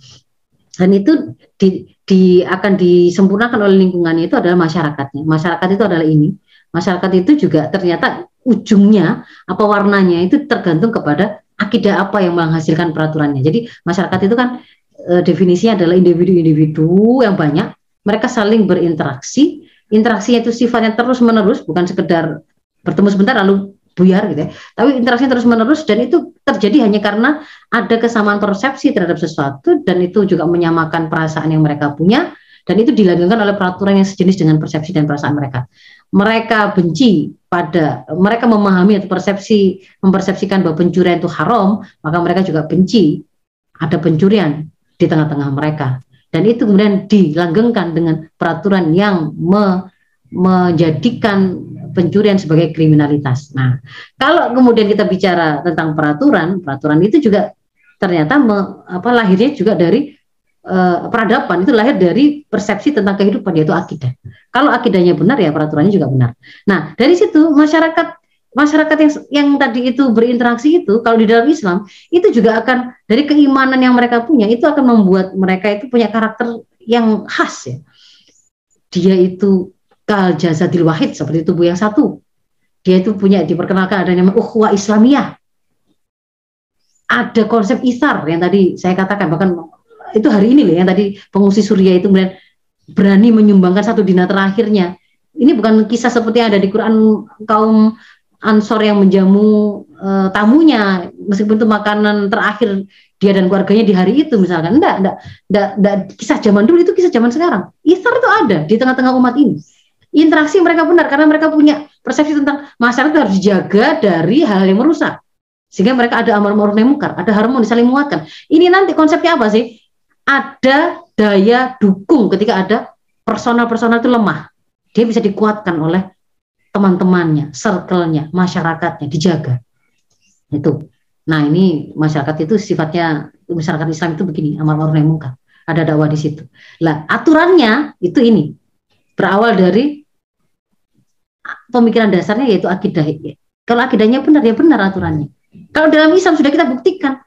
dan itu di, di akan disempurnakan oleh lingkungannya itu adalah masyarakatnya. Masyarakat itu adalah ini. Masyarakat itu juga ternyata ujungnya apa warnanya itu tergantung kepada akidah apa yang menghasilkan peraturannya. Jadi masyarakat itu kan e, definisinya adalah individu-individu yang banyak, mereka saling berinteraksi interaksinya itu sifatnya terus menerus, bukan sekedar bertemu sebentar lalu buyar gitu ya. Tapi interaksinya terus menerus dan itu terjadi hanya karena ada kesamaan persepsi terhadap sesuatu dan itu juga menyamakan perasaan yang mereka punya dan itu dilanggengkan oleh peraturan yang sejenis dengan persepsi dan perasaan mereka. Mereka benci pada mereka memahami atau persepsi mempersepsikan bahwa pencurian itu haram, maka mereka juga benci ada pencurian di tengah-tengah mereka. Dan itu kemudian dilanggengkan dengan peraturan yang me, menjadikan pencurian sebagai kriminalitas. Nah, kalau kemudian kita bicara tentang peraturan, peraturan itu juga ternyata me, apa lahirnya juga dari uh, peradaban itu lahir dari persepsi tentang kehidupan yaitu akidah. Kalau akidahnya benar ya peraturannya juga benar. Nah, dari situ masyarakat masyarakat yang yang tadi itu berinteraksi itu kalau di dalam Islam itu juga akan dari keimanan yang mereka punya itu akan membuat mereka itu punya karakter yang khas ya. Dia itu kal jazadil wahid seperti tubuh yang satu. Dia itu punya diperkenalkan ada nama ukhuwah Islamiyah. Ada konsep isar yang tadi saya katakan bahkan itu hari ini loh yang tadi pengungsi Suriah itu berani menyumbangkan satu dinar terakhirnya. Ini bukan kisah seperti yang ada di Quran kaum Ansor yang menjamu uh, tamunya. Meskipun itu makanan terakhir dia dan keluarganya di hari itu misalkan. Enggak enggak enggak, enggak. Kisah zaman dulu itu kisah zaman sekarang. Isar itu ada di tengah-tengah umat ini. Interaksi mereka benar karena mereka punya persepsi tentang masyarakat harus dijaga dari hal yang merusak. Sehingga mereka ada amar ma'ruf nahi ada harmoni saling menguatkan. Ini nanti konsepnya apa sih ada daya dukung ketika ada personal-personal itu lemah dia bisa dikuatkan oleh teman-temannya, circle-nya, masyarakatnya dijaga. Itu. Nah, ini masyarakat itu sifatnya masyarakat Islam itu begini, amar ma'ruf nahi munkar. Ada dakwah di situ. Lah, aturannya itu ini. Berawal dari pemikiran dasarnya yaitu akidah. Kalau akidahnya benar ya benar aturannya. Kalau dalam Islam sudah kita buktikan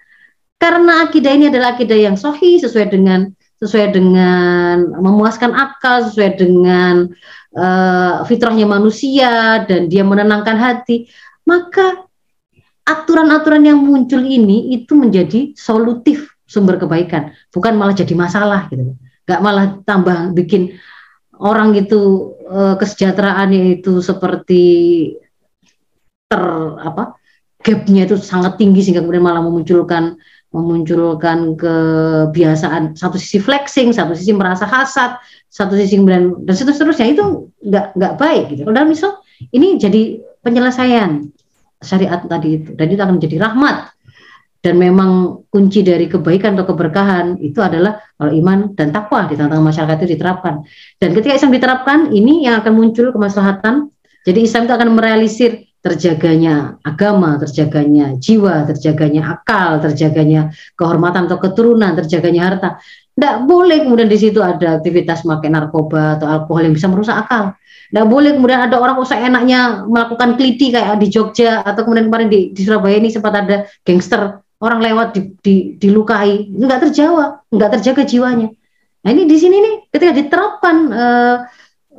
karena akidah ini adalah akidah yang sohi sesuai dengan sesuai dengan memuaskan akal, sesuai dengan uh, fitrahnya manusia dan dia menenangkan hati, maka aturan-aturan yang muncul ini itu menjadi solutif sumber kebaikan, bukan malah jadi masalah gitu. Gak malah tambah bikin orang itu uh, kesejahteraannya itu seperti ter apa gapnya itu sangat tinggi sehingga kemudian malah memunculkan memunculkan kebiasaan satu sisi flexing, satu sisi merasa hasad, satu sisi kemudian dan seterusnya. Itu nggak nggak baik gitu. Kalau misal ini jadi penyelesaian syariat tadi itu dan itu akan menjadi rahmat. Dan memang kunci dari kebaikan atau keberkahan itu adalah kalau iman dan takwa di tengah-tengah masyarakat itu diterapkan. Dan ketika Islam diterapkan ini yang akan muncul kemaslahatan. Jadi Islam itu akan merealisir terjaganya agama, terjaganya jiwa, terjaganya akal, terjaganya kehormatan atau keturunan, terjaganya harta. Tidak boleh kemudian di situ ada aktivitas pakai narkoba atau alkohol yang bisa merusak akal. Tidak boleh kemudian ada orang usah enaknya melakukan kliti kayak di Jogja atau kemudian kemarin di, di Surabaya ini sempat ada gangster orang lewat di, di, dilukai, nggak terjawab, nggak terjaga jiwanya. Nah ini di sini nih ketika diterapkan eh,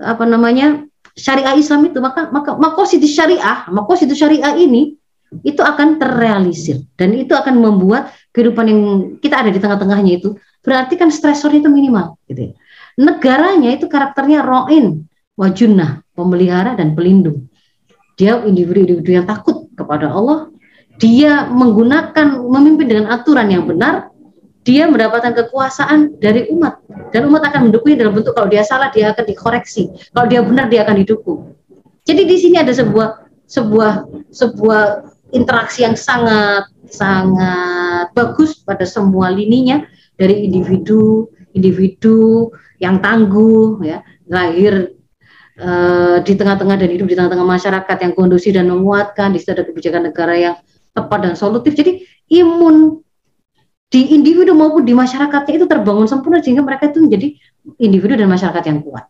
apa namanya syariah Islam itu maka maka makosidu syariah makosidu syariah ini itu akan terrealisir dan itu akan membuat kehidupan yang kita ada di tengah-tengahnya itu berarti kan stresornya itu minimal gitu ya. Negaranya itu karakternya roin, wajunah, pemelihara dan pelindung. Dia individu-individu yang takut kepada Allah, dia menggunakan memimpin dengan aturan yang benar dia mendapatkan kekuasaan dari umat. Dan umat akan mendukungnya dalam bentuk kalau dia salah dia akan dikoreksi. Kalau dia benar dia akan didukung. Jadi di sini ada sebuah sebuah sebuah interaksi yang sangat sangat bagus pada semua lininya. Dari individu individu yang tangguh ya. Lahir uh, di tengah-tengah dan hidup di tengah-tengah masyarakat yang kondusif dan menguatkan. Di situ ada kebijakan negara yang tepat dan solutif. Jadi imun di individu maupun di masyarakatnya itu terbangun sempurna sehingga mereka itu menjadi individu dan masyarakat yang kuat.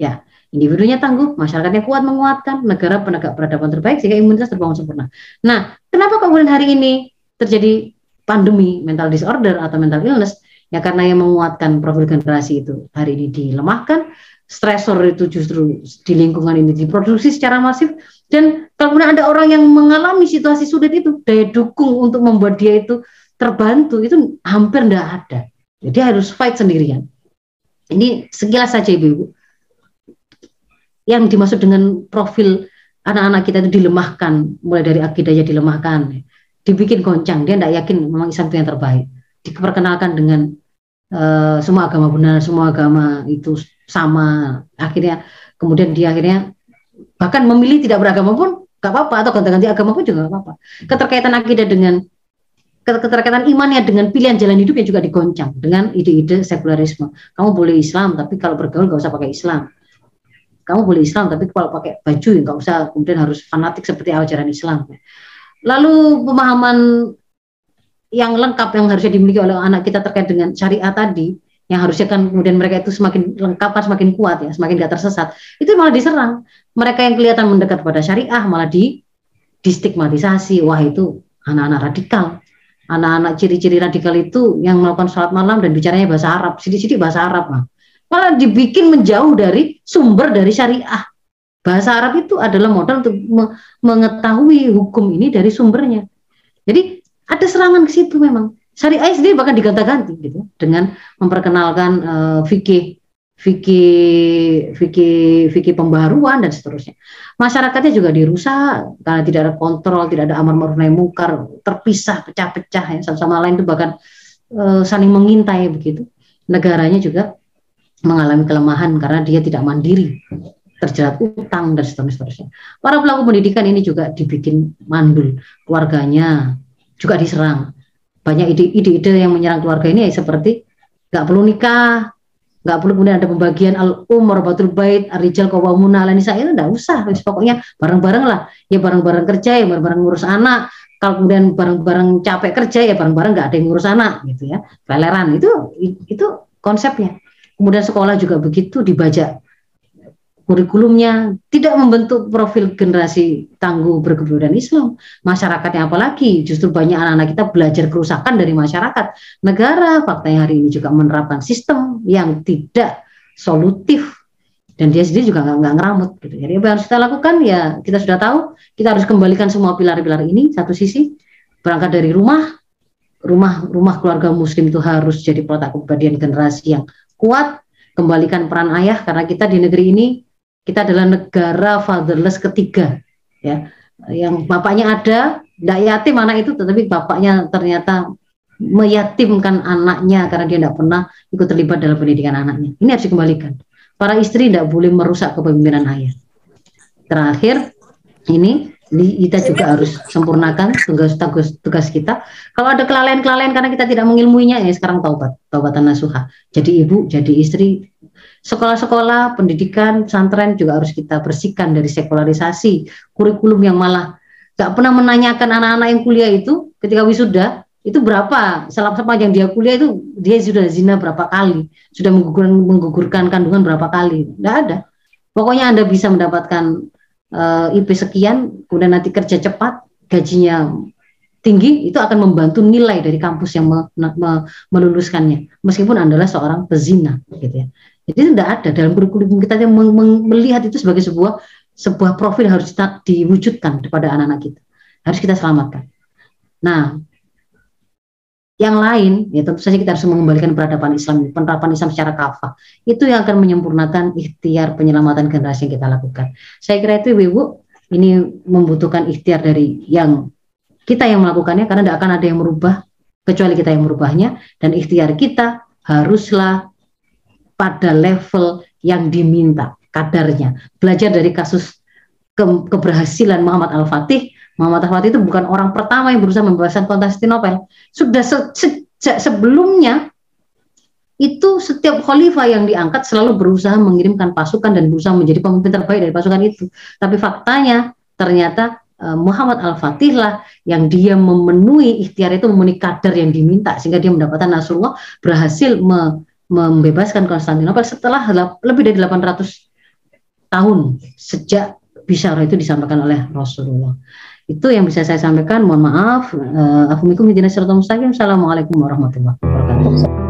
Ya, individunya tangguh, masyarakatnya kuat menguatkan, negara penegak peradaban terbaik sehingga imunitas terbangun sempurna. Nah, kenapa kemudian hari ini terjadi pandemi mental disorder atau mental illness? Ya karena yang menguatkan profil generasi itu hari ini dilemahkan, stresor itu justru di lingkungan ini diproduksi secara masif dan kalau ada orang yang mengalami situasi sulit itu daya dukung untuk membuat dia itu terbantu itu hampir tidak ada. Jadi harus fight sendirian. Ini sekilas saja Ibu. yang dimaksud dengan profil anak-anak kita itu dilemahkan, mulai dari akidahnya dilemahkan, dibikin goncang, dia tidak yakin memang Islam itu yang terbaik. Diperkenalkan dengan uh, semua agama benar, semua agama itu sama. Akhirnya kemudian dia akhirnya bahkan memilih tidak beragama pun gak apa-apa atau ganti-ganti agama pun juga gak apa-apa. Keterkaitan akidah dengan keterkaitan imannya dengan pilihan jalan hidupnya juga digoncang dengan ide-ide sekularisme. Kamu boleh Islam, tapi kalau bergaul gak usah pakai Islam. Kamu boleh Islam tapi kalau pakai baju ya nggak usah kemudian harus fanatik seperti ajaran Islam. Lalu pemahaman yang lengkap yang harusnya dimiliki oleh anak kita terkait dengan syariat tadi yang harusnya kan kemudian mereka itu semakin lengkap semakin kuat ya semakin gak tersesat itu malah diserang. Mereka yang kelihatan mendekat pada syariah malah di distigmatisasi. Wah itu anak-anak radikal anak-anak ciri-ciri radikal itu yang melakukan sholat malam dan bicaranya bahasa Arab sidik-sidik bahasa Arab mah malah dibikin menjauh dari sumber dari syariah. Bahasa Arab itu adalah modal untuk mengetahui hukum ini dari sumbernya. Jadi ada serangan ke situ memang. Syariah sendiri bahkan diganti-ganti gitu dengan memperkenalkan uh, fikih fikih fikih fikih pembaruan dan seterusnya. Masyarakatnya juga dirusak karena tidak ada kontrol, tidak ada amar ma'ruf nahi mungkar, terpisah, pecah-pecah ya satu sama lain itu bahkan uh, saling mengintai begitu. Negaranya juga mengalami kelemahan karena dia tidak mandiri, terjerat utang dan seterusnya. Para pelaku pendidikan ini juga dibikin mandul, keluarganya juga diserang. Banyak ide-ide yang menyerang keluarga ini ya seperti nggak perlu nikah, nggak perlu kemudian ada pembagian al umur batul bait arijal kawamuna ala nisa itu nggak usah. Pokoknya bareng-bareng lah. Ya bareng-bareng kerja ya bareng-bareng ngurus anak. Kalau kemudian bareng-bareng capek kerja ya bareng-bareng nggak ada yang ngurus anak gitu ya. Peleran itu itu konsepnya. Kemudian sekolah juga begitu dibajak kurikulumnya tidak membentuk profil generasi tangguh berkebudayaan Islam. Masyarakatnya apalagi justru banyak anak-anak kita belajar kerusakan dari masyarakat. Negara faktanya hari ini juga menerapkan sistem yang tidak solutif. Dan dia sendiri juga nggak ngeramut gitu. Jadi apa yang harus kita lakukan? Ya kita sudah tahu kita harus kembalikan semua pilar-pilar ini satu sisi berangkat dari rumah. Rumah rumah keluarga muslim itu harus jadi protak kepribadian generasi yang kuat, kembalikan peran ayah karena kita di negeri ini kita adalah negara fatherless ketiga ya. Yang bapaknya ada, tidak yatim anak itu tetapi bapaknya ternyata meyatimkan anaknya karena dia tidak pernah ikut terlibat dalam pendidikan anaknya. Ini harus dikembalikan. Para istri tidak boleh merusak kepemimpinan ayah. Terakhir, ini kita juga harus sempurnakan tugas tugas tugas kita. Kalau ada kelalaian-kelalaian karena kita tidak mengilmuinya ya sekarang taubat, taubatan nasuha. Jadi ibu, jadi istri, sekolah-sekolah, pendidikan, pesantren juga harus kita bersihkan dari sekularisasi, kurikulum yang malah gak pernah menanyakan anak-anak yang kuliah itu ketika wisuda itu berapa selama sepanjang dia kuliah itu dia sudah zina berapa kali, sudah menggugurkan, menggugurkan kandungan berapa kali, tidak ada. Pokoknya anda bisa mendapatkan uh, eh, IP sekian, kemudian nanti kerja cepat, gajinya tinggi, itu akan membantu nilai dari kampus yang me, me, meluluskannya, meskipun adalah seorang pezina, gitu ya. Jadi tidak ada dalam kurikulum kita yang melihat itu sebagai sebuah sebuah profil harus kita diwujudkan kepada anak-anak kita, harus kita selamatkan. Nah, yang lain, ya tentu saja kita harus mengembalikan peradaban Islam, penerapan Islam secara kafah. Itu yang akan menyempurnakan ikhtiar penyelamatan generasi yang kita lakukan. Saya kira itu Ibu, ini membutuhkan ikhtiar dari yang kita yang melakukannya karena tidak akan ada yang merubah kecuali kita yang merubahnya dan ikhtiar kita haruslah pada level yang diminta kadarnya. Belajar dari kasus ke keberhasilan Muhammad Al-Fatih Muhammad Al-Fatih itu bukan orang pertama yang berusaha membebaskan Konstantinopel. Sudah se sejak sebelumnya itu setiap khalifah yang diangkat selalu berusaha mengirimkan pasukan dan berusaha menjadi pemimpin terbaik dari pasukan itu. Tapi faktanya ternyata uh, Muhammad Al-Fatih lah yang dia memenuhi ikhtiar itu memenuhi kadar yang diminta sehingga dia mendapatkan Nasrullah berhasil me membebaskan Konstantinopel setelah lebih dari 800 tahun sejak bisyarah itu disampaikan oleh Rasulullah. Itu yang bisa saya sampaikan. Mohon maaf. Uh, Assalamualaikum warahmatullahi wabarakatuh.